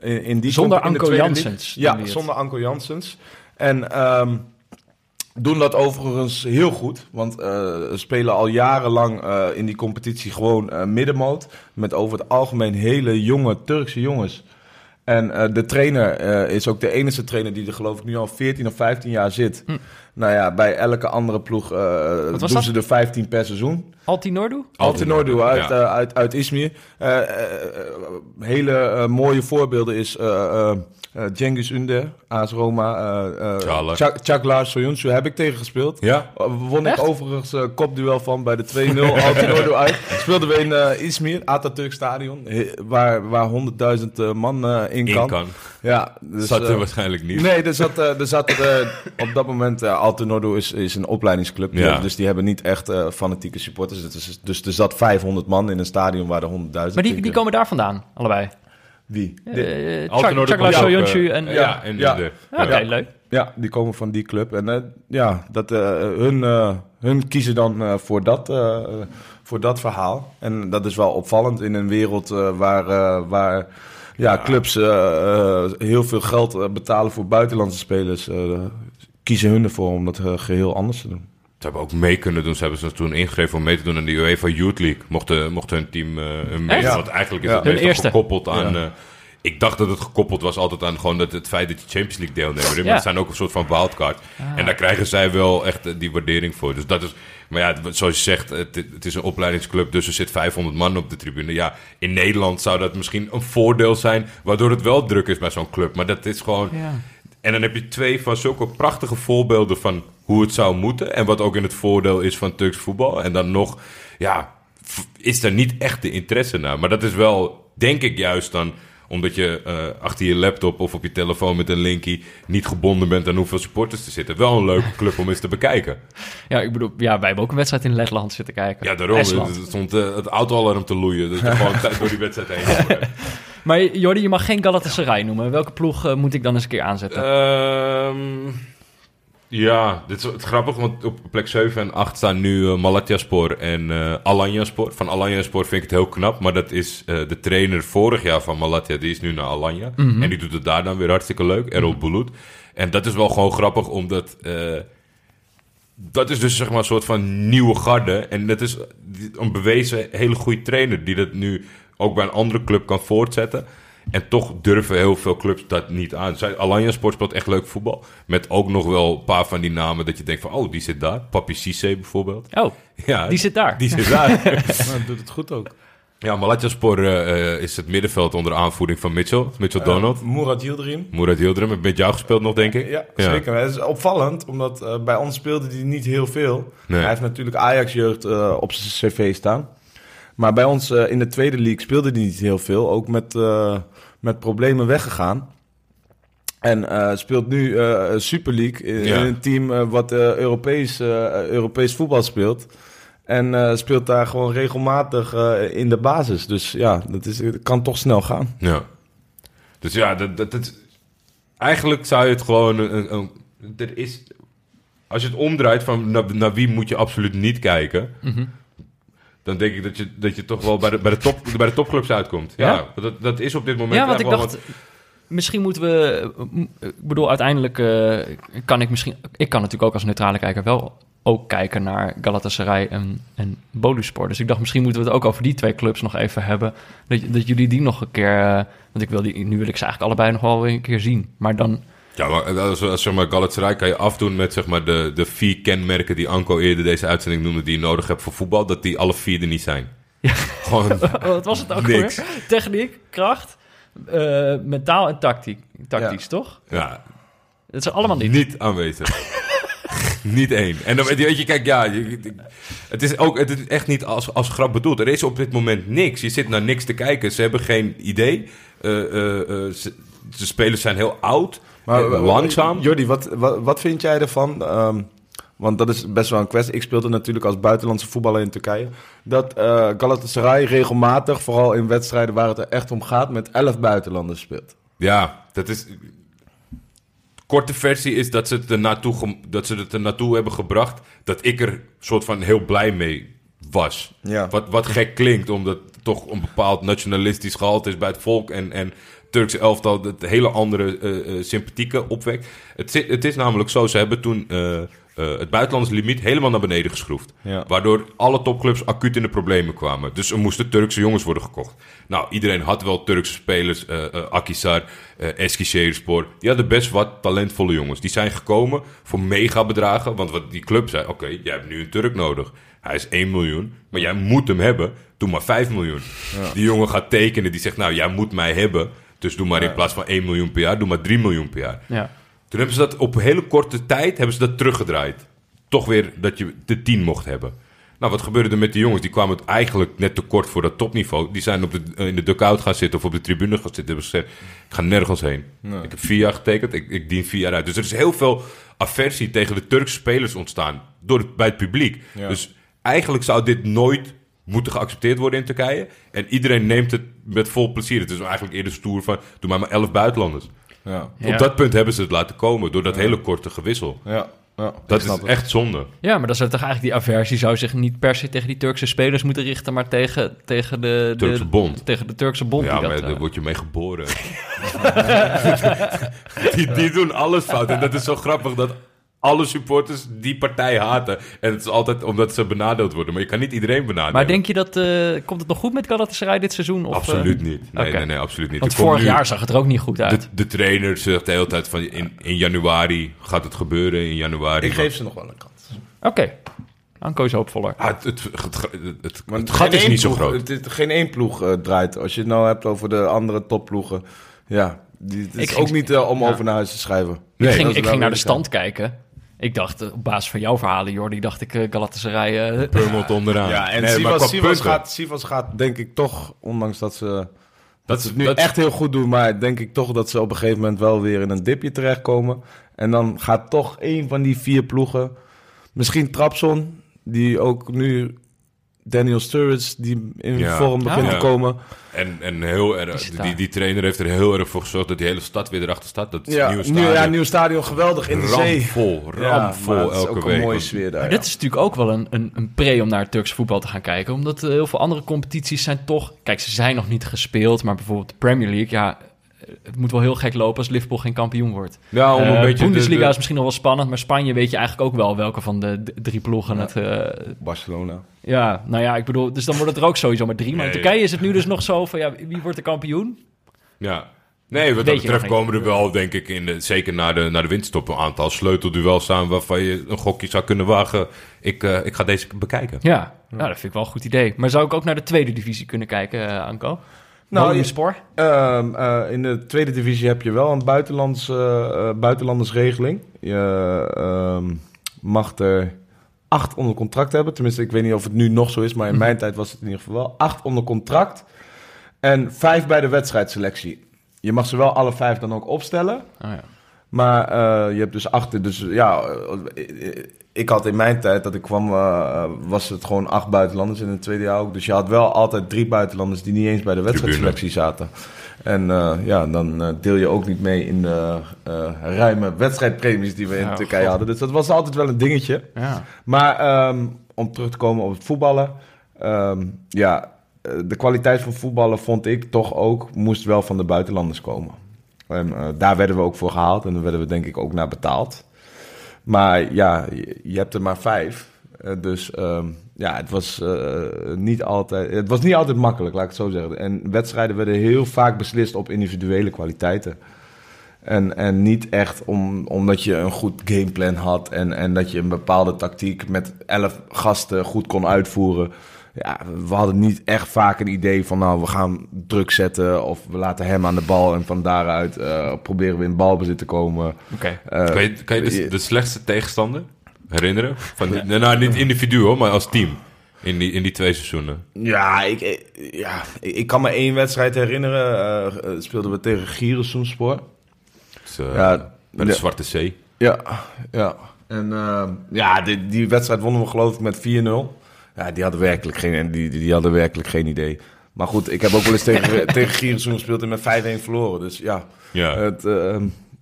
in, in die Zonder Anko Janssens Ja, zonder Anko Janssens. En ehm, doen dat overigens heel goed. Want eh, spelen al jarenlang eh, in die competitie gewoon eh, middenmoot. Met over het algemeen hele jonge Turkse jongens. En eh, de trainer eh, is ook de enige trainer die er geloof ik nu al 14 of 15 jaar zit. Hm. Nou ja, bij elke andere ploeg eh, doen dat? ze er 15 per seizoen. Altinordu? Altinordu uit, Ja. eh, uit, uit Izmir. Eh, hele mooie voorbeelden is eh eh eh, Cengiz Ünder, AS Roma, eh eh. Çak- Çaklar Soyuncu heb ik tegen gespeeld. Ja? Uh, won ik overigens uh, kopduel van bij de 2-0 Altinordu uit. Speelden we in eh Izmir, Atatürk Stadion, he- waar, waar 100.000 eh, man in In kan. kan. Ja, dus, Zat er waarschijnlijk niet. Nee, er zat, er zat op dat moment, uh, Altinordu is, is een opleidingsclub. Ja. Dus die hebben niet echt eh, fanatieke supporters. Is- dus er zat 500 man in een stadion waar er 100.000 Maar die, die komen daar vandaan, allebei. Wie? Eh, en... Ja, en Ja. de... Oké, ja. leuk. Ja, die komen van die club. En ja, dat, eh, hun, eh, hun kiezen dan eh, voor, dat, eh, voor dat verhaal. En dat is wel opvallend in een wereld eh, waar, eh, waar ja, clubs eh, eh, heel veel geld betalen voor buitenlandse spelers. Kiezen hun ervoor om dat eh, geheel anders te doen. Ze hebben ook mee kunnen doen. Ze hebben zich toen ingegeven om mee te doen aan de UEFA Youth League. Mochten, mochten hun team eh hun mee. Echt? Want eigenlijk is Ja. het Hun meestal eerste. gekoppeld aan... Ja. eh, ik dacht dat het gekoppeld was altijd aan gewoon dat het feit dat je Champions League deelnemer bent. Ja. Maar het zijn ook een soort van wildcard. En daar krijgen zij wel echt die waardering voor. Dus dat is... Maar ja, zoals je zegt, het, het is een opleidingsclub, dus er zit 500 man op de tribune. Ja, in Nederland zou dat misschien een voordeel zijn, waardoor het wel druk is bij zo'n club. Maar dat is gewoon... En dan heb je twee van zulke prachtige voorbeelden van hoe het zou moeten. En wat ook in het voordeel is van Turks voetbal. En dan nog, ja, is er niet echt de interesse naar. Maar dat is wel, denk ik juist dan, omdat je eh, achter je laptop of op je telefoon met een linkie niet gebonden bent aan hoeveel supporters er zitten. Wel een leuke club om eens te bekijken. Ja, ik bedoel, ja, wij hebben ook een wedstrijd in Letland zitten kijken. Ja, daarom. Estland. Het stond eh, het autoalarm te loeien. Dat je gewoon tijd door die wedstrijd heen. Maar Jordi, je mag geen Galatasaray noemen. Welke ploeg eh, moet ik dan eens een keer aanzetten? Ehm, ja, dit is het grappig, want op plek 7 en 8 staan nu uh, Malatyaspor en uh, Alanyaspor. Van Alanyaspor vind ik het heel knap, maar dat is uh, de trainer vorig jaar van Malatya, die is nu naar Alanya. Mhm. En die doet het daar dan weer hartstikke leuk, Errol Bulut. En dat is wel gewoon grappig, omdat dat is dus zeg maar een soort van nieuwe garde. En dat is een bewezen hele goede trainer die dat nu ook bij een andere club kan voortzetten. En toch durven heel veel clubs dat niet aan. Alanya Sport speelt echt leuk voetbal. Met ook nog wel een paar van die namen dat je denkt van... oh, die zit daar. Papi Cisse bijvoorbeeld. Oh, ja, die zit daar. Die zit daar. nou, doet het goed ook. Ja, Malatyaspor uh, is het middenveld onder aanvoering van Mitchell. Mitchell Donald. Uh, Murat Yildirim. Murat Yildirim. Heb met jou gespeeld nog, denk ik? Ja, ja. zeker. Het is opvallend, omdat uh, bij ons speelde hij niet heel veel. Nee. Hij heeft natuurlijk Ajax-jeugd uh, op zijn cv staan. Maar bij ons uh, in de tweede league speelde hij niet heel veel. Ook met, uh, met problemen weggegaan. En uh, speelt nu uh, Super League in, ja. in een team uh, wat Europees, Europees voetbal speelt. En speelt daar gewoon regelmatig in de basis. Dus ja, dat, is, dat kan toch snel gaan. Ja. Dus ja, dat, dat, dat, eigenlijk zou je het gewoon... Een, een, er is, als je het omdraait van naar, naar wie moet je absoluut niet kijken... Mhm. Mm -hmm dan denk ik dat je, dat je toch wel bij de, bij de, top, bij de topclubs uitkomt. Ja, ja dat, dat is op dit moment... Ja, want ik dacht, wat... misschien moeten we... Ik bedoel, uiteindelijk uh, kan ik misschien... Ik kan natuurlijk ook als neutrale kijker wel ook kijken naar Galatasaray en, en Boluspor. Dus ik dacht, misschien moeten we het ook over die twee clubs nog even hebben. Dat, dat jullie die nog een keer... Uh, want ik wil die, nu wil ik ze eigenlijk allebei nog wel weer een keer zien. Maar dan... Ja, maar als, als zeg maar Galatasaray kan je afdoen met zeg maar de, de vier kenmerken die Anko eerder deze uitzending noemde die je nodig hebt voor voetbal, dat die alle vier er niet zijn. Gewoon Wat was het ook Niks. weer? Techniek, kracht, eh, mentaal en tactiek. tactisch, toch? ja, Dat is allemaal niet. niet aanwezig. niet één. En dan weet je, kijk, ja, het is ook het is echt niet als, als grap bedoeld. Er is op dit moment niks. Je zit naar niks te kijken. Ze hebben geen idee. Eh, eh, eh, ze, de spelers zijn heel oud, Maar eh, langzaam. Jordi, wat, wat, wat vind jij ervan? Ehm, want dat is best wel een kwestie. Ik speelde natuurlijk als buitenlandse voetballer in Turkije. Dat eh Galatasaray regelmatig, vooral in wedstrijden waar het er echt om gaat, met elf buitenlanders speelt. Ja, dat is. Korte versie is dat ze, het er naartoe, dat ze het er naartoe hebben gebracht. Dat ik er soort van heel blij mee was. Ja. Wat, wat gek klinkt, omdat het toch een bepaald nationalistisch gehalte is bij het volk. En, en Turkse elftal het hele andere eh, sympathieke opwekt. Het, zit- het is namelijk zo, ze hebben toen eh, het buitenlandse limiet helemaal naar beneden geschroefd. Ja. Waardoor alle topclubs acuut in de problemen kwamen. Dus er moesten Turkse jongens worden gekocht. Nou, iedereen had wel Turkse spelers. eh eh, Akisar, eh Eskişehirspor. Die hadden best wat talentvolle jongens. Die zijn gekomen voor megabedragen. Want wat die club zei, oké, jij hebt nu een Turk nodig. Hij is 1 miljoen, maar jij moet hem hebben. Doe maar 5 miljoen. Die jongen gaat tekenen, die zegt, nou, jij moet mij hebben. Dus doe maar in plaats van 1 miljoen per jaar, doe maar 3 miljoen per jaar. Ja. Toen hebben ze dat op hele korte tijd hebben ze dat teruggedraaid. Toch weer dat je de 10 mocht hebben. Nou, wat gebeurde er met die jongens? Die kwamen het eigenlijk net te kort voor dat topniveau. Die zijn op de, in de dugout gaan zitten of op de tribune gaan zitten. Hebben gezegd, ik ga nergens heen. Ik heb vier jaar getekend, ik, ik dien vier jaar uit. Dus er is heel veel aversie tegen de Turkse spelers ontstaan door het, bij het publiek. Ja. Dus eigenlijk zou dit nooit moeten geaccepteerd worden in Turkije. En iedereen neemt het met vol plezier. Het is eigenlijk eerder stoer van, doe maar maar elf buitenlanders. Ja, Ja. Op dat punt hebben ze het laten komen door dat hele korte gewissel. ja, ja Dat is het. echt zonde. ja, maar dan zou toch eigenlijk die aversie zou zich niet per se tegen die Turkse spelers moeten richten, maar tegen, tegen de, de Turkse bond. Tegen de Turkse bond. Ja, maar dat, daar eh, word je mee geboren. die, die doen alles fout. En dat is zo grappig dat alle supporters die partij haten. En het is altijd omdat ze benadeeld worden. Maar je kan niet iedereen benadelen. maar denk je dat... eh, komt het nog goed met Galatasaray dit seizoen? Of, Absoluut eh, niet. Nee, nee, nee, absoluut niet. Want Er vorig jaar zag het er ook niet goed uit. De, de trainer zegt de hele tijd van in, in januari gaat het gebeuren. In januari. Ik geef ze nog wel een kans. Oké. Anko is hoopvoller. Ah, het, het, het, het, het- Maar het gat geen is één niet zo ploeg- groot. Het is geen één ploeg eh, draait. Als je het nou hebt over de andere topploegen. Ja, die, het is Ik ging- ook niet om ja. over naar huis te schrijven. Nee, ik ging, ik ging naar de stand kijken. Ik dacht, eh, op basis van jouw verhalen, Jordi, dacht ik eh, Galatasaray... eh, Pummelt onderaan. Ja, en Nee, Sivas, Sivas, gaat, Sivas gaat denk ik toch, ondanks dat ze, dat Dat ze het nu dat- echt heel goed doen, maar denk ik toch dat ze op een gegeven moment wel weer in een dipje terechtkomen. En dan gaat toch één van die vier ploegen, misschien Trapson, die ook nu Daniel Sturridge, die in Ja. vorm begint Ah. te komen. En, en heel Die erg, die, die trainer heeft er heel erg voor gezorgd dat die hele stad weer erachter staat. Dat is Ja, nieuwe nieuw, stadion. ja, nieuw stadion, geweldig in de zee. Ja, maar het is elke ook week. een mooie sfeer daar. Maar ja. dit is natuurlijk ook wel een, een, een pre om naar het Turkse voetbal te gaan kijken. Omdat eh, heel veel andere competities zijn toch... Kijk, ze zijn nog niet gespeeld, maar bijvoorbeeld de Premier League... Ja, het moet wel heel gek lopen als Liverpool geen kampioen wordt. Ja, om Eh, een beetje... Bundesliga de- de- is misschien nog wel spannend, maar Spanje weet je eigenlijk ook wel welke van de drie ploegen Ja. het... eh, Barcelona. ja, nou ja, ik bedoel, dus dan wordt het er ook sowieso maar drie. Maar in. Turkije is het nu dus nog zo van, ja, wie wordt de kampioen? Ja. Nee, wat Weet dat je betreft komen er wel, denk ik, in de, zeker na de, na de winststop... een aantal sleutelduels staan waarvan je een gokje zou kunnen wagen. Ik, eh, ik ga deze bekijken. Ja, nou, dat vind ik wel een goed idee. Maar zou ik ook naar de tweede divisie kunnen kijken, eh, Anko? Nou, je- Spoor? Ehm, eh, in de tweede divisie heb je wel een buitenlands, eh, eh, buitenlandersregeling. Je ehm, mag er acht onder contract hebben. Tenminste, ik weet niet of het nu nog zo is, maar in mijn tijd was het in ieder geval wel. Acht onder contract en vijf bij de wedstrijdselectie. Je mag ze wel alle vijf dan ook opstellen. Oh, ja. Maar eh, je hebt dus achter, dus ja, eh, ik had in mijn tijd dat ik kwam, eh, was het gewoon acht buitenlanders in het tweede jaar ook. Dus je had wel altijd drie buitenlanders die niet eens bij de wedstrijdselectie zaten. En ja, dan deel je ook niet mee in de ruime wedstrijdpremies die we in Ja, Turkije God. hadden. Dus dat was altijd wel een dingetje. ja. Maar ehm, om terug te komen op het voetballen. ehm, ja, de kwaliteit van voetballen vond ik toch ook, moest wel van de buitenlanders komen. En eh, daar werden we ook voor gehaald en daar werden we denk ik ook naar betaald. Maar ja, je, hebt er maar vijf. Eh, dus ehm, ja, het was, eh, niet altijd, het was niet altijd makkelijk, laat ik het zo zeggen. En wedstrijden werden heel vaak beslist op individuele kwaliteiten. En, en niet echt om, omdat je een goed gameplan had en, en dat je een bepaalde tactiek met elf gasten goed kon uitvoeren. Ja, we hadden niet echt vaak een idee van nou, we gaan druk zetten of we laten hem aan de bal en van daaruit eh, proberen we in balbezit te komen. Oké. Eh, kan je, kan je de, de slechtste tegenstander herinneren? Van, nou, niet individu hoor, maar als team. In die, in die twee seizoenen. Ja, ik, ik- ja, ik, kan me één wedstrijd herinneren. eh, eh, speelden we tegen Giresunspor. Dus, eh, Ja, bij de ja. Zwarte Zee. Ja, ja. En eh, ja, die, die wedstrijd wonnen we geloof ik met 4-0. Ja, die hadden werkelijk geen, die, die, die hadden werkelijk geen idee. Maar goed, ik heb ook wel eens tegen, tegen Giresun gespeeld en met 5-1 verloren. Dus ja, Ja. het, eh,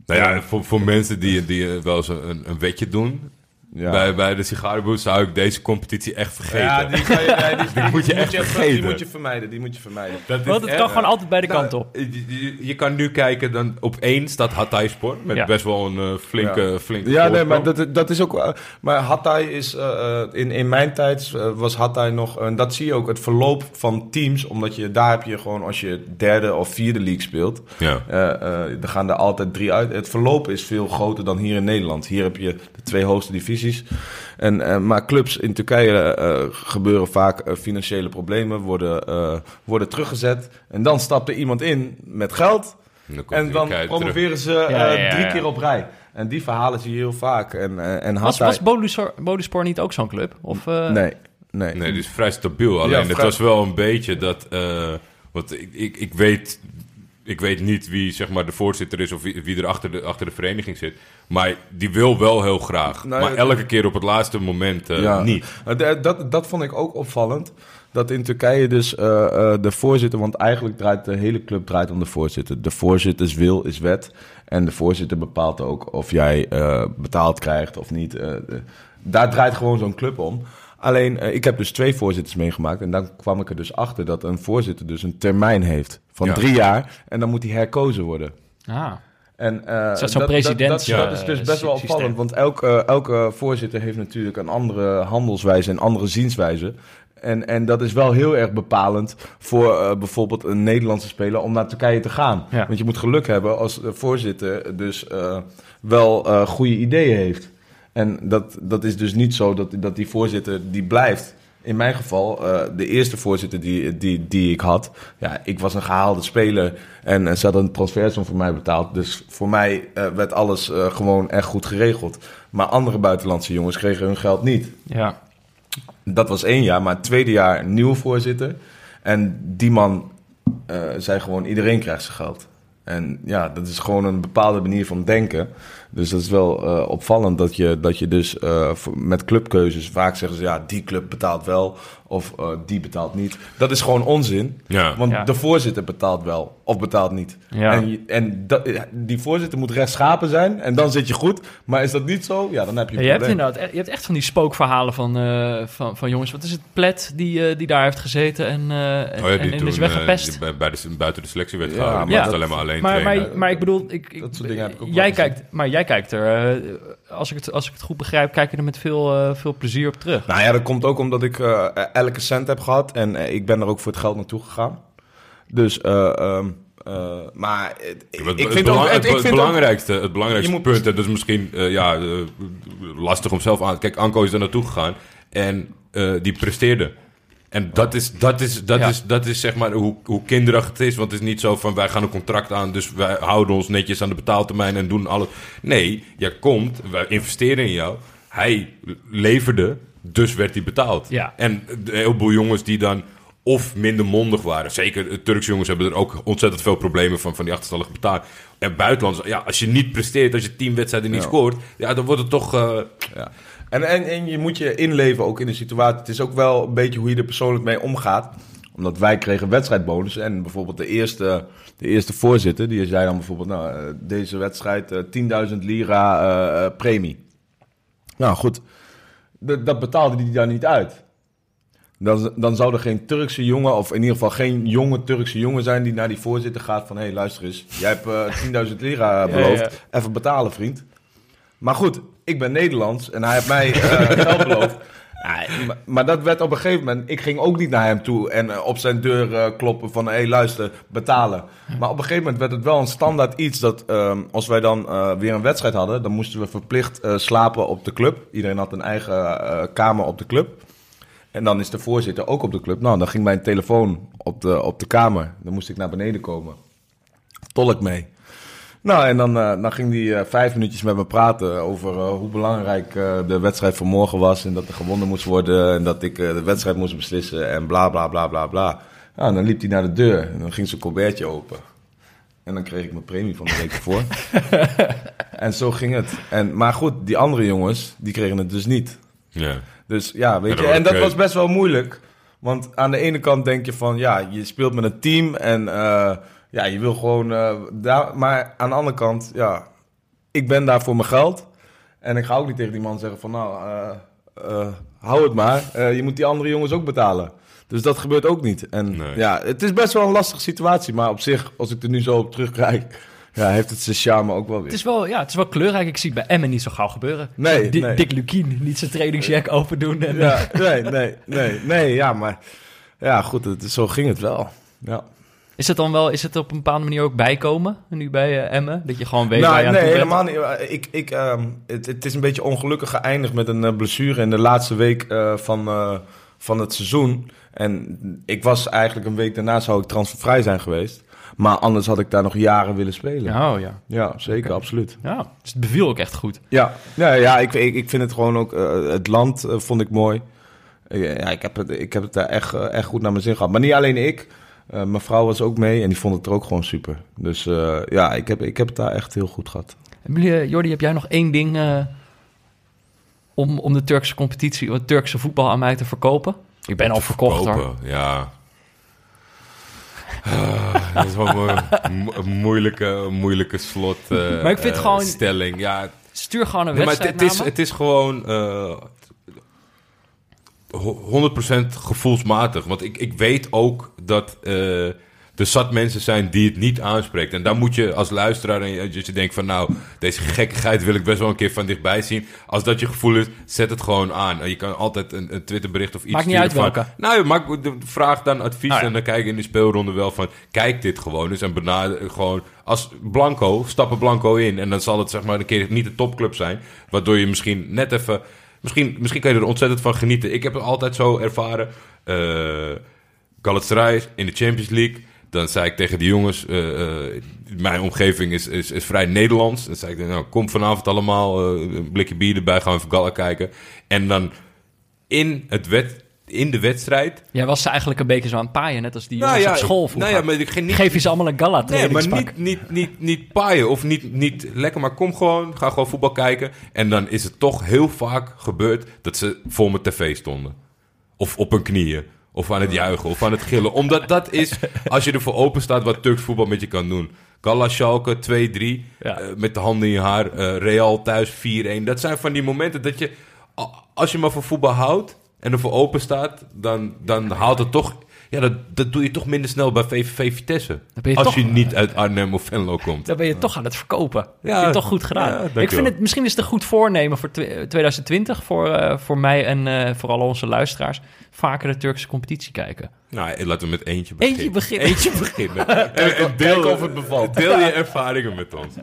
nou ja, voor, voor mensen die, die wel eens een, een wetje doen... ja. Bij, bij de sigarenboer zou ik deze competitie echt vergeten. Ja, die, kan je, nee, die, die, moet je echt Die vergeten. moet je vermijden, die moet je vermijden. Dat Want het echt- kan gewoon altijd beide Nou, kanten op. Je, je- je kan nu kijken, dan op één staat Hatay Sport. Met Ja. best wel een eh, flinke, flinke Ja, nee, maar dat, dat is ook. eh, Maar Hatay is. eh, in, in mijn tijd was Hatay nog. en dat zie je ook, het verloop van teams. Omdat je daar heb je gewoon. Als je derde of vierde league speelt. Ja. eh eh, er gaan er altijd drie uit. Het verloop is veel groter dan hier in Nederland. Hier heb je de twee hoogste divisies. En, eh, maar clubs in Turkije eh, gebeuren vaak eh, financiële problemen. Worden, eh, worden teruggezet. En dan stapt er iemand in met geld. dan En dan terug. promoveren ze eh, Ja, ja, ja, drie keer op rij. En die verhalen zie je heel vaak. En, eh, en Was, was Boluspor, Boluspor niet ook zo'n club? Of, eh, Nee, nee. Nee, die is vrij stabiel. Alleen het vrij- was wel een beetje dat... eh, want ik, ik, ik, weet, ik weet niet wie zeg maar, de voorzitter is of wie, wie er achter de, achter de vereniging zit. Maar die wil wel heel graag. Nou, maar elke keer op het laatste moment eh, Ja. niet. De- dat, dat vond ik ook opvallend. Dat in Turkije dus eh, eh, de voorzitter... Want eigenlijk draait de hele club draait om de voorzitter. De voorzitters wil is wet. En de voorzitter bepaalt ook of jij betaald krijgt of niet. Daar draait gewoon zo'n club om. Alleen, eh, ik heb dus twee voorzitters meegemaakt. En dan kwam ik er dus achter dat een voorzitter dus een termijn heeft van Ja. drie jaar. En dan moet hij herkozen worden. Ah, En, eh, Is dat Dat, is dus best wel opvallend, want elke, elke voorzitter heeft natuurlijk een andere handelswijze en andere zienswijze. En, en dat is wel heel erg bepalend voor eh, bijvoorbeeld een Nederlandse speler om naar Turkije te gaan. Ja. Want je moet geluk hebben als de voorzitter dus eh, wel eh, goede ideeën heeft. En dat, dat is dus niet zo dat, dat die voorzitter die blijft. In mijn geval, eh, de eerste voorzitter die, die, die ik had, ja, ik was een gehaalde speler en ze hadden een transfersom voor mij betaald. Dus voor mij eh, werd alles eh, gewoon echt goed geregeld. Maar andere buitenlandse jongens kregen hun geld niet. ja. Dat was één jaar, maar het tweede jaar een nieuwe voorzitter. En die man zei gewoon, iedereen krijgt zijn geld. En ja, dat is gewoon een bepaalde manier van denken. Dus dat is wel eh, opvallend dat je, dat je dus eh, met clubkeuzes vaak zeggen ze... ja, die club betaalt wel of eh, die betaalt niet. Dat is gewoon onzin. Ja. Want Ja. de voorzitter betaalt wel of betaalt niet. Ja. En, en dat, die voorzitter moet rechtschapen zijn en dan zit je goed. Maar is dat niet zo, ja, dan heb je Ja, een je, hebt probleem. inderdaad, je hebt echt van die spookverhalen van, eh, van, van jongens. Wat is het? Plet die, eh, die daar heeft gezeten en, eh, en, Oh ja, en- die en toen is eh, weggepest. die bij, bij de, buiten de selectie werd Ja, gehouden. maar dat- alleen maar alleen maar, maar, maar ik bedoel, ik, ik- Dat soort dingen heb ik ook jij, kijkt, maar jij kijkt er, eh, als, ik het, als ik het goed begrijp, kijk je er met veel, eh, veel plezier op terug. Nou ja, dat komt ook omdat ik eh, elke cent heb gehad en eh, ik ben er ook voor het geld naartoe gegaan. Dus, eh, ehm, eh, maar het- Ja, maar ik het, vind belang- ook... het, ik het ook- belangrijkste, het belangrijkste moet- punt, en dat is misschien ja, lastig om zelf aan... Kijk, Anko is er naartoe gegaan en eh, die presteerde. En dat is, dat is, dat Ja. is, dat is zeg maar hoe, hoe kinderig het is. Want het is niet zo van wij gaan een contract aan, dus wij houden ons netjes aan de betaaltermijn en doen alles. Nee, jij komt, wij investeren in jou. Hij leverde, dus werd hij betaald. Ja. En een heleboel jongens die dan of minder mondig waren. Zeker Turkse jongens hebben er ook ontzettend veel problemen van, van die achterstallige betaling. En buitenlands, ja, als je niet presteert, als je tien wedstrijden niet Ja. scoort, ja, dan wordt het toch... eh, Ja. En, en, en je moet je inleven ook in de situatie. Het is ook wel een beetje hoe je er persoonlijk mee omgaat. Omdat wij kregen wedstrijdbonus. En bijvoorbeeld de eerste, de eerste voorzitter, die zei dan bijvoorbeeld... Nou, eh, deze wedstrijd eh, 10.000 lira eh, eh, premie. Nou goed, dat, dat betaalde hij daar niet uit. Dan, dan zou er geen Turkse jongen, of in ieder geval geen jonge Turkse jongen zijn... die naar die voorzitter gaat van... hé, hey, luister eens, jij hebt eh 10.000 lira beloofd. Even betalen, vriend. Maar goed, ik ben Nederlands en hij heeft mij eh, geld beloofd. Ah, maar, dat werd op een gegeven moment... Ik ging ook niet naar hem toe en eh, op zijn deur eh, kloppen van... Hé, hey, luister, betalen. Maar op een gegeven moment werd het wel een standaard iets... dat ehm, als wij dan weer een wedstrijd hadden... dan moesten we verplicht slapen op de club. Iedereen had een eigen kamer op de club. En dan is de voorzitter ook op de club. Nou, dan ging mijn telefoon op de, op de kamer. Dan moest ik naar beneden komen. Tolk mee. Nou, en dan, eh, dan ging hij eh, vijf minuutjes met me praten over eh, hoe belangrijk de wedstrijd van morgen was. En dat er gewonnen moest worden. En dat ik de wedstrijd moest beslissen. En bla bla bla bla bla. Nou, en dan liep hij naar de deur. En dan ging zijn colbertje open. En dan kreeg ik mijn premie van de week ervoor. en zo ging het. En, maar goed, die andere jongens, die kregen het dus niet. Ja. Dus ja, weet je, en dat was best wel moeilijk. Want aan de ene kant denk je van, ja, je speelt met een team en ja, je wil gewoon eh, daar. Maar aan de andere kant, ja, ik ben daar voor mijn geld. En ik ga ook niet tegen die man zeggen van, nou, eh, eh, hou het maar. Eh, je moet die andere jongens ook betalen. Dus dat gebeurt ook niet. En Nee. ja, het is best wel een lastige situatie. Maar op zich, als ik er nu zo op terugkijk, ja, heeft het zijn charme ook wel weer. Het is, wel, ja, het is wel kleurrijk. Ik zie het bij Emmen niet zo gauw gebeuren. Nee, Di- nee. Dick Lukien, niet zijn trainingsjack open doen. En, Ja, nee, nee, nee, nee, ja, maar ja, goed, het, zo ging het wel. Ja. Is het dan wel, is het op een bepaalde manier ook bijkomen, nu bij eh, Emmen? Dat je gewoon weet waar Nou, je aan nee, toe bent? helemaal niet. Ik, ik, ehm, het, het is een beetje ongelukkig geëindigd met een eh, blessure in de laatste week eh, van, eh, van het seizoen. En ik was eigenlijk een week daarna zou ik transfervrij zijn geweest. Maar anders had ik daar nog jaren willen spelen. Ja, Oh ja. zeker, absoluut. ja, dus het beviel ook echt goed. Ja, ja, ja ik, ik, ik vind het gewoon ook... eh, het land eh, vond ik mooi. Eh, ja, ik, heb het, ik heb het daar echt, eh, echt goed naar mijn zin gehad. Maar niet alleen ik. Eh, mijn vrouw was ook mee en die vond het er ook gewoon super. Dus eh, ja, ik heb, ik heb het daar echt heel goed gehad. Eh, Jordi, heb jij nog één ding eh, om, om de Turkse competitie, het Turkse voetbal aan mij te verkopen? Ik ben al verkocht hoor. Ja. Ah, dat is wel een, mo- een moeilijke, moeilijke slot. eh, Maar ik vind gewoon- stelling. Ja, Stuur gewoon een Nee, maar het, het is, het is gewoon eh, ho- 100% gevoelsmatig. Want ik, ik weet ook dat eh, er zat mensen zijn die het niet aanspreekt. En daar moet je als luisteraar, en je- als je denkt van nou, deze gekkigheid wil ik best wel een keer van dichtbij zien. Als dat je gevoel is, zet het gewoon aan. Je kan altijd een, een Twitterbericht of iets Maakt niet uit van- welke. Nou, maak, vraag dan advies Nou ja. en dan kijk je in de speelronde wel van... Kijk dit gewoon eens en benader gewoon... Als Blanco, stappen Blanco in en dan zal het zeg maar een keer niet de topclub zijn. Waardoor je misschien net even... Misschien, misschien kan je er ontzettend van genieten. Ik heb het altijd zo ervaren. eh Galatasaray in de Champions League. Dan zei ik tegen die jongens... eh, eh, mijn omgeving is, is, is vrij Nederlands. Dan zei ik, nou, kom vanavond allemaal eh, een blikje bier erbij. Gaan we even Gala kijken. En dan in, het wed, in de wedstrijd... Jij was ze eigenlijk een beetje zo aan het paaien, net als die Nou jongens ja, op school vroeger. nou ja, maar ik ging niet- Geef je ze allemaal een gala Nee, maar niet, niet, niet, niet paaien of niet, niet lekker, maar kom gewoon, ga gewoon voetbal kijken. En dan is het toch heel vaak gebeurd dat ze voor mijn tv stonden. Of op hun knieën. Of aan het juichen, of aan het gillen. Omdat dat is, als je ervoor open staat, wat Turks voetbal met je kan doen. Gala Schalke 2-3, Ja. eh, met de handen in je haar. eh, Real thuis 4-1. Dat zijn van die momenten dat je, als je maar van voetbal houdt en ervoor open staat, dan, dan haalt het toch... Ja, dat, dat doe je toch minder snel bij VVV Vitesse. Je als toch- je niet uit Arnhem of Venlo komt. Dan ben je toch aan het verkopen. Dat Ja. heb je toch goed gedaan. Ja, ik vind het, misschien is het een goed voornemen voor tw- 2020 voor, eh, voor mij en eh, voor al onze luisteraars. Vaker de Turkse competitie kijken. Nou, laten we met eentje beginnen. Eentje beginnen. Eentje beginnen. en, en deel, kijken of het bevalt. Deel je ervaringen met ons.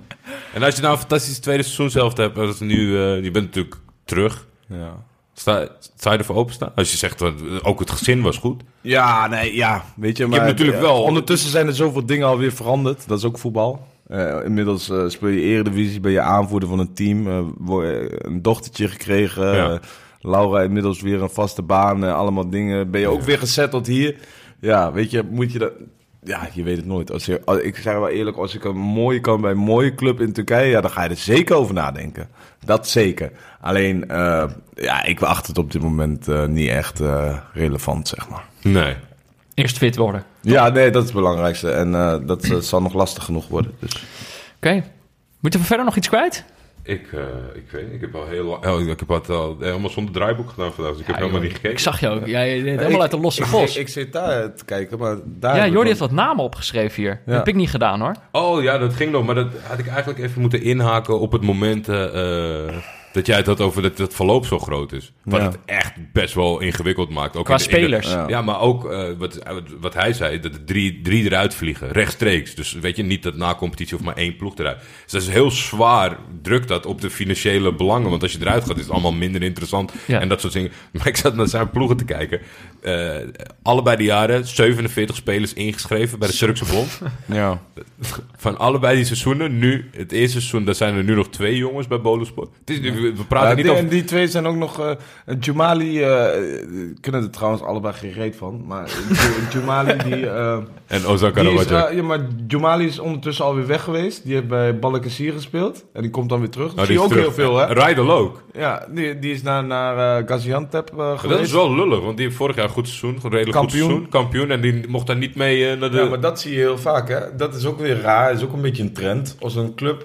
En als je nou een fantastisch tweede seizoen zelf hebt, als nu, eh, je bent natuurlijk terug. Ja. Sta, sta je ervoor openstaan? Als je zegt, ook het gezin was goed. Ja, nee, ja. Weet je, maar hebt natuurlijk wel- Ondertussen zijn er zoveel dingen alweer veranderd. Dat is ook voetbal. Eh, inmiddels eh, speel je Eredivisie, ben je aanvoerder van een team. eh, een dochtertje gekregen. Ja. Laura inmiddels weer een vaste baan. allemaal dingen. Ben je ook weer gezetteld hier. Ja, weet je, moet je dat... Ja, je weet het nooit. Als je, als- ik zeg wel eerlijk, als ik een mooie kan bij een mooie club in Turkije... Ja, dan ga je er zeker over nadenken. Dat zeker. Alleen, eh, ja, ik acht het op dit moment eh, niet echt eh, relevant, zeg maar. Nee. Eerst fit worden. Ja, nee, dat is het belangrijkste. En eh, dat zal nog lastig genoeg worden. Dus. Oké. Moeten we verder nog iets kwijt? Ik, eh, ik weet niet, ik heb al heel lang... Oh, ik heb het al helemaal zonder draaiboek gedaan vandaag, dus ik heb helemaal niet gekeken. Ik zag je ook. Jij deed helemaal uit de losse vos. Ik, ik zit daar te kijken, maar daar... ja, Jordi heeft wat namen opgeschreven hier. Ja. Dat heb ik niet gedaan hoor. Oh ja, dat ging nog, maar dat had ik eigenlijk even moeten inhaken op het moment... eh, eh, dat jij het had over dat het verloop zo groot is. Wat Ja. het echt best wel ingewikkeld maakt. Ook Qua in de- in de- spelers. Ja. Ja, maar ook eh, wat, wat hij zei, dat er drie, drie eruit vliegen, rechtstreeks. Dus weet je, niet dat na competitie of maar één ploeg eruit. Dus dat is heel zwaar, drukt dat op de financiële belangen. Want als je eruit gaat, is het allemaal minder interessant Ja. en dat soort dingen. Maar ik zat naar zijn ploegen te kijken. Eh, allebei die jaren 47 spelers ingeschreven bij de Turkse Bond. Ja. Van allebei die seizoenen, nu, het eerste seizoen, daar zijn er nu nog twee jongens bij Bolusport. Het is, we praten Ja, niet die, over... en die twee zijn ook nog... eh Jumali eh, kunnen er trouwens allebei geen reet van. Maar Ju- Jumali die... eh, En Ozan die is, ja, maar Jumali is ondertussen alweer weg geweest. Die heeft bij Balakasir gespeeld. En die komt dan weer terug. Dat Nou, zie je ook heel veel, hè? Rydel ook. Ja, die, die is naar, naar Gaziantep geweest. dat is wel lullig, want die heeft vorig jaar goed seizoen, redelijk goed seizoen, kampioen, en die mocht daar niet mee naar de... Ja, maar dat zie je heel vaak, hè. Dat is ook weer raar. Dat is ook een beetje een trend. Als een club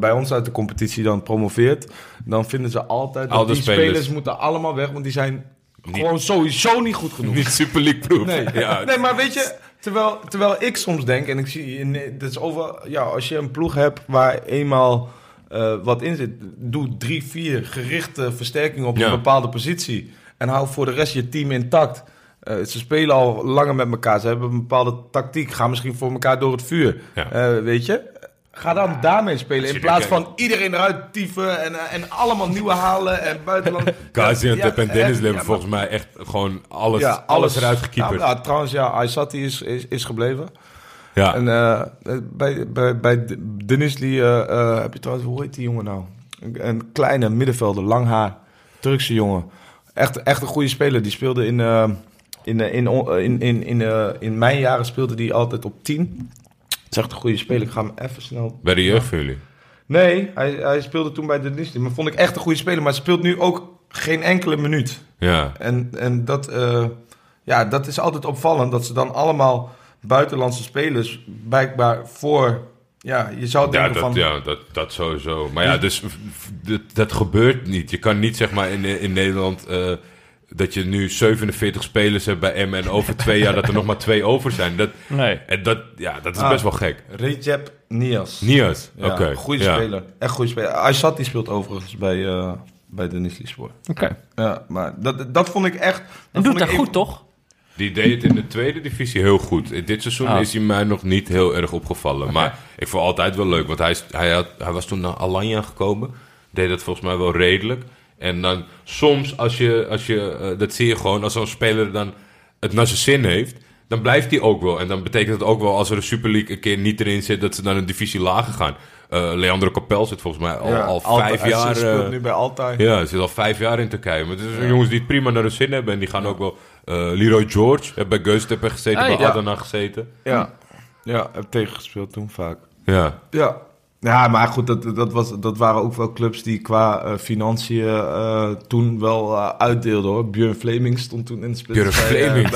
bij ons uit de competitie dan promoveert... dan vinden ze altijd dat Oude die spelers. spelers. moeten allemaal weg... want die zijn Niet- gewoon sowieso niet goed genoeg. Niet Super League proof. Nee. Ja, nee, maar weet je, terwijl, terwijl ik soms denk, en ik zie, dat is over, ja, als je een ploeg hebt waar eenmaal eh, wat in zit, doe drie, vier gerichte versterkingen op Ja. een bepaalde positie en hou voor de rest je team intact. Eh, ze spelen al langer met elkaar, ze hebben een bepaalde tactiek, gaan misschien voor elkaar door het vuur, Ja. Eh, weet je. Ga dan daarmee spelen in plaats van iedereen eruit tyfen en, eh, en allemaal nieuwe halen en buitenland. Gaziantep en Dennis hebben volgens mij echt gewoon alles, alles, eruit gekieperd. Ja, nou, trouwens, ja, Aysati is, is, is gebleven. Ja, En eh, bij, bij, bij eh, heb je trouwens, hoe heet die jongen nou? Een, kleine middenvelder, lang haar, Turkse jongen. Echt, echt een goede speler. Die speelde in, in, in, in, in, in, in mijn jaren speelde die altijd op 10. Is echt een goede speler. Ik ga hem even snel... bij de jeugd van jullie. Nee, hij, hij speelde toen bij Denisli. Maar vond ik echt een goede speler. Maar speelt nu ook geen enkele minuut. Ja, En, en dat, eh, ja, dat is altijd opvallend, dat ze dan allemaal buitenlandse spelers blijkbaar voor... Ja, je zou ja, denken dat, van... ja dat, dat sowieso. Maar ja, dus dat, dat gebeurt niet. Je kan niet zeg maar in, in Nederland... eh, dat je nu 47 spelers hebt bij Emmen en over twee jaar dat er nog maar twee over zijn. Dat, Nee. en dat, ja, dat is Ah. best wel gek. Recep Nias. Nias, Ja, oké. Goede ja. speler. Echt goede speler. Aysat die speelt overigens bij, eh bij de Nisli Sport. Oké. Ja, maar dat, dat vond ik echt... En dat doet dat goed, toch? Die deed het in de tweede divisie heel goed. In dit seizoen Ah. is hij mij nog niet heel erg opgevallen. Maar ik vond altijd wel leuk. Want hij, is- hij, had, hij was toen naar Alanya gekomen. Deed dat volgens mij wel redelijk. En dan soms, als je, als je, eh, dat zie je gewoon, als zo'n speler dan het naar zijn zin heeft, dan blijft hij ook wel. En dan betekent het ook wel als er een Super League een keer niet erin zit, dat ze dan een divisie lager gaan. Eh Leandro Capel zit volgens mij al, Ja, al Alta- vijf hij jaar. speelt eh, nu bij Altai. ja, hij zit al vijf jaar in Turkije. Maar het zijn jongens die het prima naar hun zin hebben. En die gaan ook wel... eh Leroy George, heeft bij Göztepe gezeten, Ah, bij ja. Adana gezeten. Ja, ja heb tegengespeeld toen vaak. Ja. Ja. Ja, maar goed, dat, dat, was, dat waren ook wel clubs die qua eh, financiën eh, toen wel eh, uitdeelden hoor. Björn Fleming stond toen in de spits Björn bij, Fleming.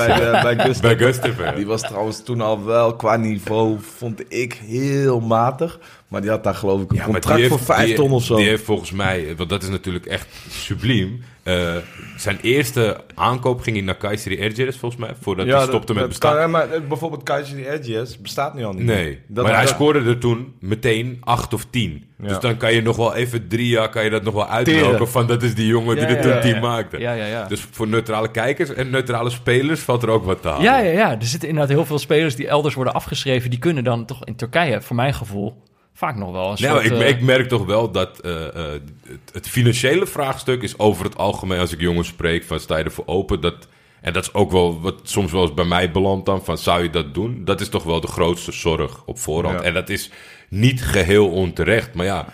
bij, Gustav. Die was trouwens toen al wel qua niveau, vond ik, heel matig. Maar die had daar geloof ik een Ja, contract voor vijf ton of zo. Die heeft volgens mij, want dat is natuurlijk echt subliem. Eh, zijn eerste aankoop ging hij naar Kayseri Erciyes volgens mij, voordat hij stopte met dat bestaan. kan, maar eh, bijvoorbeeld Kaiser Edges bestaat nu al niet. Nee, Dat- maar hij dat- scoorde er toen meteen 8 of 10. Ja. Dus dan kan je nog wel even drie jaar kan je dat nog wel Teren. van dat is die jongen die Ja, er toen ja, 10 ja. maakte. Ja, ja, ja. Dus voor neutrale kijkers en neutrale spelers valt er ook wat te halen. Ja, ja, ja. Er zitten inderdaad heel veel spelers die elders worden afgeschreven. Die kunnen dan toch in Turkije, voor mijn gevoel, vaak nog wel een soort... ik, eh, ik merk toch wel dat eh, eh, het, het financiële vraagstuk is over het algemeen, als ik jongens spreek, van sta je ervoor open? Dat, en dat is ook wel wat soms wel eens bij mij belandt dan, van zou je dat doen? Dat is toch wel de grootste zorg op voorhand. Ja. En dat is niet geheel onterecht, maar ja,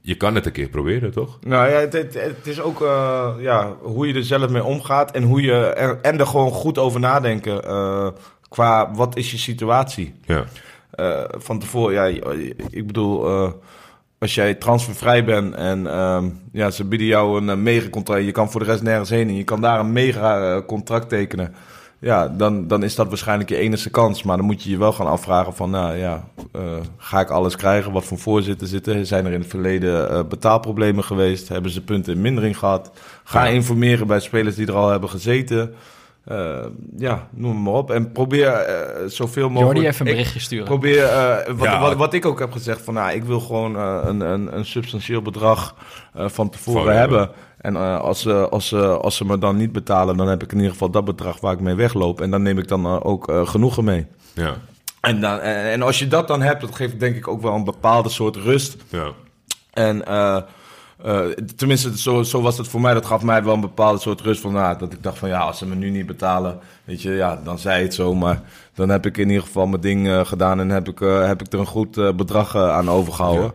je kan het een keer proberen, toch? Nou ja, het, het, het is ook eh, ja, hoe je er zelf mee omgaat en hoe je er, en er gewoon goed over nadenken. eh, qua wat is je situatie? Ja. Eh, van tevoren, ja, ik bedoel, eh, als jij transfervrij bent en ehm, ja, ze bieden jou een uh, mega-contract, je kan voor de rest nergens heen en je kan daar een mega-contract tekenen. Ja, dan, dan is dat waarschijnlijk je enige kans. Maar dan moet je je wel gaan afvragen van, nou ja, eh, ga ik alles krijgen? Wat voor voorzitter zitten? Zijn er in het verleden eh, betaalproblemen geweest? Hebben ze punten in mindering gehad? Ga Ja. informeren bij spelers die er al hebben gezeten. Eh, ja, noem maar op. En probeer eh, zoveel mogelijk... Jordi even een berichtje sturen. Probeer, eh, wat, Ja. wat, wat ik ook heb gezegd, van nou, ik wil gewoon een, een, een substantieel bedrag eh, van tevoren Voor hebben. hebben. En eh, als, ze, als, ze, als ze me dan niet betalen, dan heb ik in ieder geval dat bedrag waar ik mee wegloop. En dan neem ik dan ook genoegen mee. Ja, En, dan, en, en als je dat dan hebt, dat geeft denk ik ook wel een bepaalde soort rust. ja. En eh, tenminste, zo, zo was het voor mij. Dat gaf mij wel een bepaalde soort rust van, nou, dat ik dacht van ja, als ze me nu niet betalen, weet je, ja, dan zei het zo. Maar dan heb ik in ieder geval mijn ding eh, gedaan en heb ik, eh, heb ik er een goed bedrag aan overgehouden.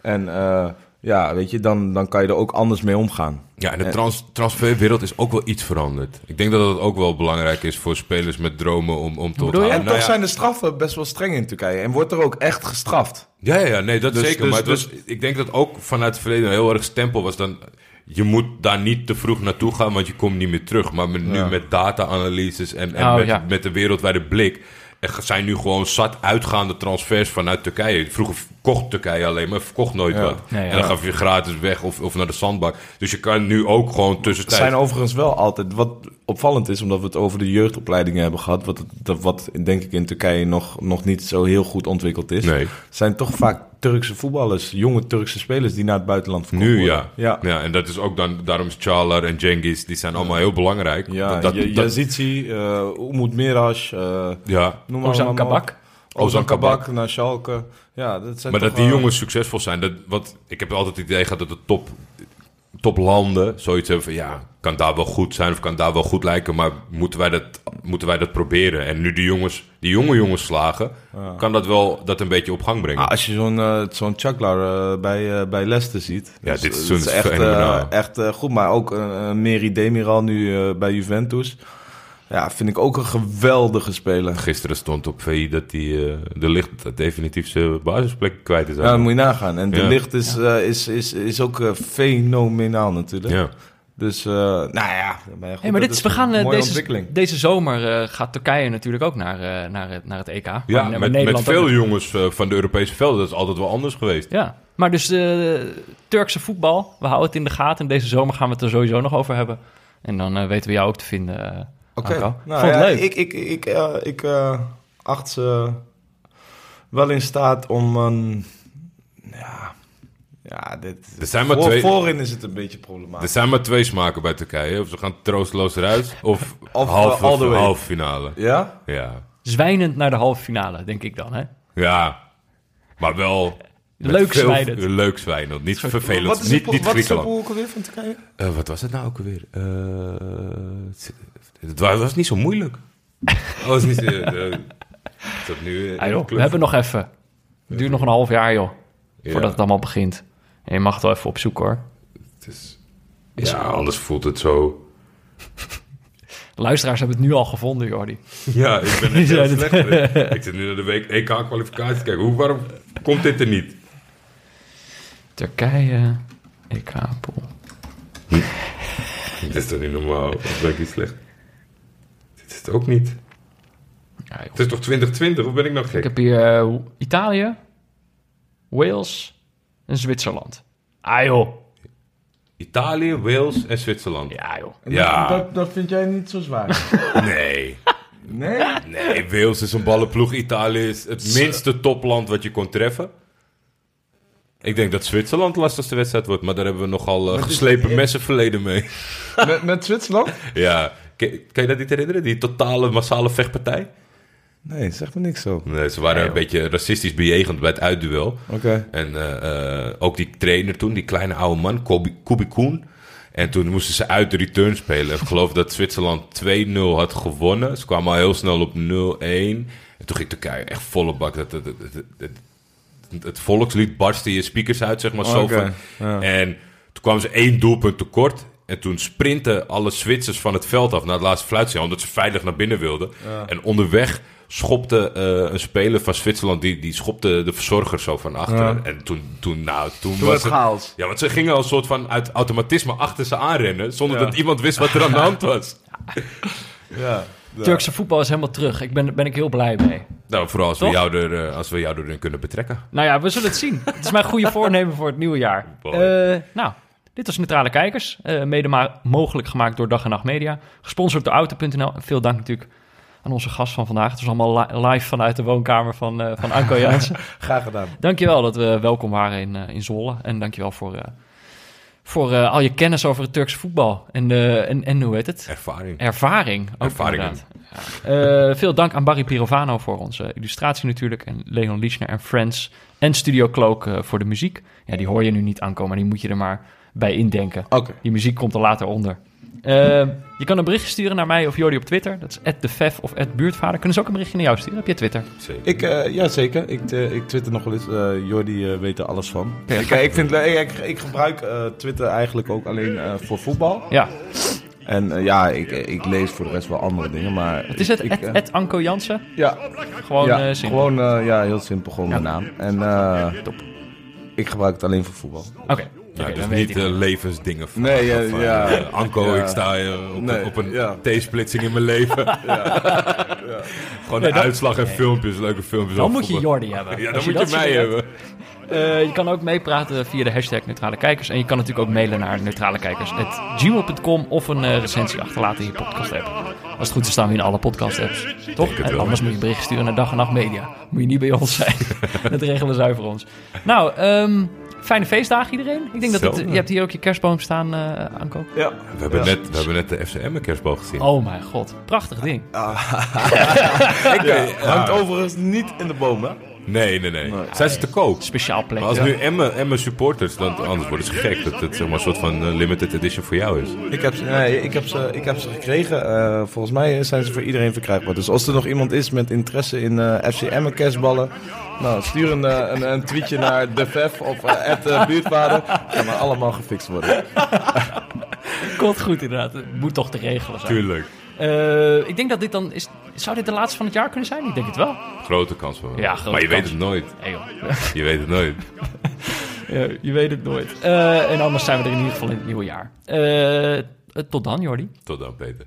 En eh, ja, weet je, dan, dan kan je er ook anders mee omgaan. Ja, en de En- trans transferwereld is ook wel iets veranderd. Ik denk dat het ook wel belangrijk is voor spelers met dromen om, om te onthalen. En Nou toch ja, zijn de straffen best wel streng in Turkije. En wordt er ook echt gestraft. Ja, ja, ja, nee, dat Dus- zeker. dus- maar het was, ik denk dat ook vanuit het verleden een heel erg stempel was dan... Je moet daar niet te vroeg naartoe gaan, want je komt niet meer terug. Maar met, nu Ja. met data-analyses en, en Oh, met, ja. met de wereldwijde blik... Er zijn nu gewoon zat uitgaande transfers vanuit Turkije. Vroeger kocht Turkije alleen maar, verkocht nooit Ja. wat. Ja, ja. En dan gaf je gratis weg of, of naar de zandbak. Dus je kan nu ook gewoon Het tussentijd... zijn overigens wel altijd, wat opvallend is, omdat we het over de jeugdopleidingen hebben gehad, wat, het- dat, wat denk ik in Turkije nog, nog niet zo heel goed ontwikkeld is, Nee. zijn toch vaak Turkse voetballers, jonge Turkse spelers die naar het buitenland verkocht Nu worden. ja. Ja, ja. En dat is ook dan, daarom is Çağlar en Cengiz, die zijn allemaal heel belangrijk. ja dat, dat, Yazici, eh Umut Mirash, eh ja. noem maar Ozan. Kabak. Ozan Kabak naar Schalke. Ja, dat zijn Maar dat die eh, jongens succesvol zijn, dat, wat, ik heb altijd het idee gehad dat de top, toplanden zoiets hebben van ja, kan daar wel goed zijn of kan daar wel goed lijken, maar moeten wij dat, moeten wij dat proberen? En nu die jongens, die jonge jongens slagen, kan dat wel dat een beetje op gang brengen. Ah, als je zo'n eh zo'n Chaklar eh, bij, eh, bij Leicester ziet. Ja, dus, dit dat is echt, echt goed. Maar ook eh Meri Demiral nu bij Juventus. Ja, vind ik ook een geweldige speler. Gisteren stond op VI dat hij eh, de licht definitief zijn basisplek kwijt is. Ja, dat moet je nagaan. En de Ja. licht is, eh, is, is, is ook eh, fenomenaal natuurlijk. Ja. Dus, eh, nou ja. maar goed, Hey, maar dat dit is, we gaan deze, ontwikkeling. deze zomer eh, gaat Turkije natuurlijk ook naar, eh, naar, het, naar het EK. Ja, Maar- met, met veel jongens eh, van de Europese velden, dat is altijd wel anders geweest. Ja, maar dus de Turkse voetbal, we houden het in de gaten. En deze zomer gaan we het er sowieso nog over hebben. En dan weten we jou ook te vinden, Oké, nou Vond het ja, leuk. ik, ik, ik, eh, ik eh, acht ze wel in staat om een... Ja, ja dit, Er zijn maar voor- twee- Voorin is het een beetje Er problematisch. zijn maar twee smaken bij Turkije. Of ze gaan troosteloos eruit, of, Of, halve, uh, halve finale. Ja? Ja. Zwijnend naar de halve finale, denk ik dan. Hè? ja, maar wel... Leuk zwijnend. Leuk zwijnend, niet vervelend. Wat is niet het, niet wat is pool ook alweer van Turkije? Eh, wat was het nou ook alweer? Eh, het, het was, was niet zo moeilijk. Oh, het is niet... eh, is nu... Ah, joh, we hebben nog even. Het duurt nog een half jaar, joh. Ja, Voordat het allemaal begint. En je mag het wel even opzoeken, hoor. het is, ja, anders voelt het zo... De luisteraars hebben het nu al gevonden, Jordi. Ja, ik ben echt heel slecht. ik zit nu naar de week EK-kwalificatie te kijken. Hoe, waarom komt dit er niet? Turkije, EK-pool. Dit is toch niet normaal? Of ben ik iets slecht? Dit is het ook niet. Ja. Het is toch 2020? Of ben ik nog Ik gek? heb hier eh, Italië, Wales en Zwitserland. Ah, joh. Italië, Wales en Zwitserland. Ja, joh. Ja. Dat, dat vind jij niet zo zwaar. Nee. nee? Nee, Wales is een ballenploeg. Italië is het minste topland wat je kon treffen. Ik denk dat Zwitserland lastigste wedstrijd wordt. Maar daar hebben we nogal eh, dit- geslepen messen verleden mee. Met, met Zwitserland? ja. Kan, kan je dat niet herinneren? Die totale massale vechtpartij? Nee, zeg me niks zo. Nee, ze waren Nee, een beetje racistisch bejegend bij het uitduel. Oké. En eh, eh, ook die trainer toen, die kleine oude man, Kobi, Kubi Koen. En toen moesten ze uit de return spelen. Ik geloof dat Zwitserland 2-0 had gewonnen. Ze kwamen al heel snel op 0-1. En toen ging Turkije echt volle bak. Dat, dat- dat- het volkslied barstte je speakers uit, zeg maar. Zo Oké, van- ja. En toen kwamen ze één doelpunt tekort. En toen sprinten alle Zwitsers van het veld af naar het laatste fluitsignaal. Omdat ze veilig naar binnen wilden. En onderweg schopte eh, een speler van Zwitserland... Die, die schopte de verzorger zo van achteren. Ja. En toen, toen, nou, toen, Toen was het... chaos. Ja, want ze gingen al een soort van uit automatisme achter ze aanrennen... zonder Ja. dat iemand wist wat er aan de hand was. Ja. ja. Turkse voetbal is helemaal terug. Ik ben, ben ik heel blij mee. Nou, vooral als we, jou er, eh, als we jou erin kunnen betrekken. Nou ja, we zullen het zien. Het is mijn goede voornemen voor het nieuwe jaar. Eh, nou, Dit was Neutrale Kijkers, eh, mede mogelijk gemaakt door Dag en Nacht Media. Gesponsord door Auto.nl. Veel dank natuurlijk aan onze gast van vandaag. Het was allemaal li- live vanuit de woonkamer van, van Anko Jansen. Graag gedaan. dankjewel dat we welkom waren in, eh in Zwolle. En dankjewel voor, eh, voor al je kennis over het Turkse voetbal. En, en, en hoe heet het? Ervaring. Ervaring. Ook Ervaringen. Ja. Eh, veel dank aan Barry Pirovano voor onze illustratie natuurlijk. En Leon Liesner en Friends. En Studio Cloak eh, voor de muziek. Ja, die hoor je nu niet aankomen. Die moet je er maar bij indenken. Oké. Die muziek komt er later onder. Eh, je kan een berichtje sturen naar mij of Jordi op Twitter. Dat is @defef of @buurtvader. Kunnen ze ook een berichtje naar jou sturen? Heb je Twitter? Zeker. Ik, eh, ja, zeker. Ik, eh, ik twitter nog wel eens. eh Jordi eh, weet er alles van. Ja. Ik, ik, vind, ik, ik gebruik eh, Twitter eigenlijk ook alleen eh, voor voetbal. Ja. En eh, ja, ik, ik lees voor de rest wel andere dingen. Maar Het is het ik, Ed, eh, Anko Jansen. ja, Gewoon ja, eh, simpel. gewoon eh, ja, heel simpel. Gewoon Ja. mijn naam. En eh, ik gebruik het alleen voor voetbal. Oké. Ja, Oké, dus weet niet eh, levensdingen. vragen Nee, ja, van, ja. eh, Anko, Ja. ik sta eh, op, Nee, op een ja. T-splitsing in mijn leven. Gewoon Nee, een uitslag en filmpjes, leuke filmpjes. Dan moet je. Jordi hebben. Ja, dan je moet je mij hebben. Eh, je kan ook meepraten via de hashtag Neutrale Kijkers. En je kan natuurlijk ook mailen naar neutralekijkers.gmail.com of een eh, recensie achterlaten in je podcast-app. Als het goed is staan we in alle podcast-apps. Toch? denk het En wel. anders moet je bericht sturen naar Dag en Nacht Media. Moet je niet bij ons zijn. dat regelen we zuiver ons. Nou, ehm, fijne feestdagen iedereen. Ik denk dat het, je hebt hier ook je kerstboom staan, eh Anko. Ja. We hebben, net, we hebben net de FCM kerstboog gezien. Oh mijn god, prachtig ding. Ja, hangt overigens niet in de boom, hè? Nee, nee, nee. Zijn ze te koop? Speciaal plek. Maar als nu Emma, Emma supporters, dan anders worden ze gek. Dat het zeg maar, een soort van eh, limited edition voor jou is. Ik heb, ze, nee, ik heb, ze, ik heb ze gekregen. Eh, volgens mij zijn ze voor iedereen verkrijgbaar. Dus als er nog iemand is met interesse in eh FC Emmen kerstballen... Nou, stuur een, eh, een, een tweetje naar de VEF of eh, at, eh, buurtvader. Kan maar allemaal gefixt worden. Komt goed inderdaad. Het moet toch te regelen zijn. Tuurlijk. Eh, ik denk dat dit dan is. Zou dit de laatste van het jaar kunnen zijn? Ik denk het wel. Grote kans voor Ja, grote Maar je kans. weet het nooit. Hey. Je weet het nooit. Ja, je weet het nooit. Eh, en anders zijn we er in ieder geval in het nieuwe jaar. Eh, tot dan, Jordi. Tot dan, Peter.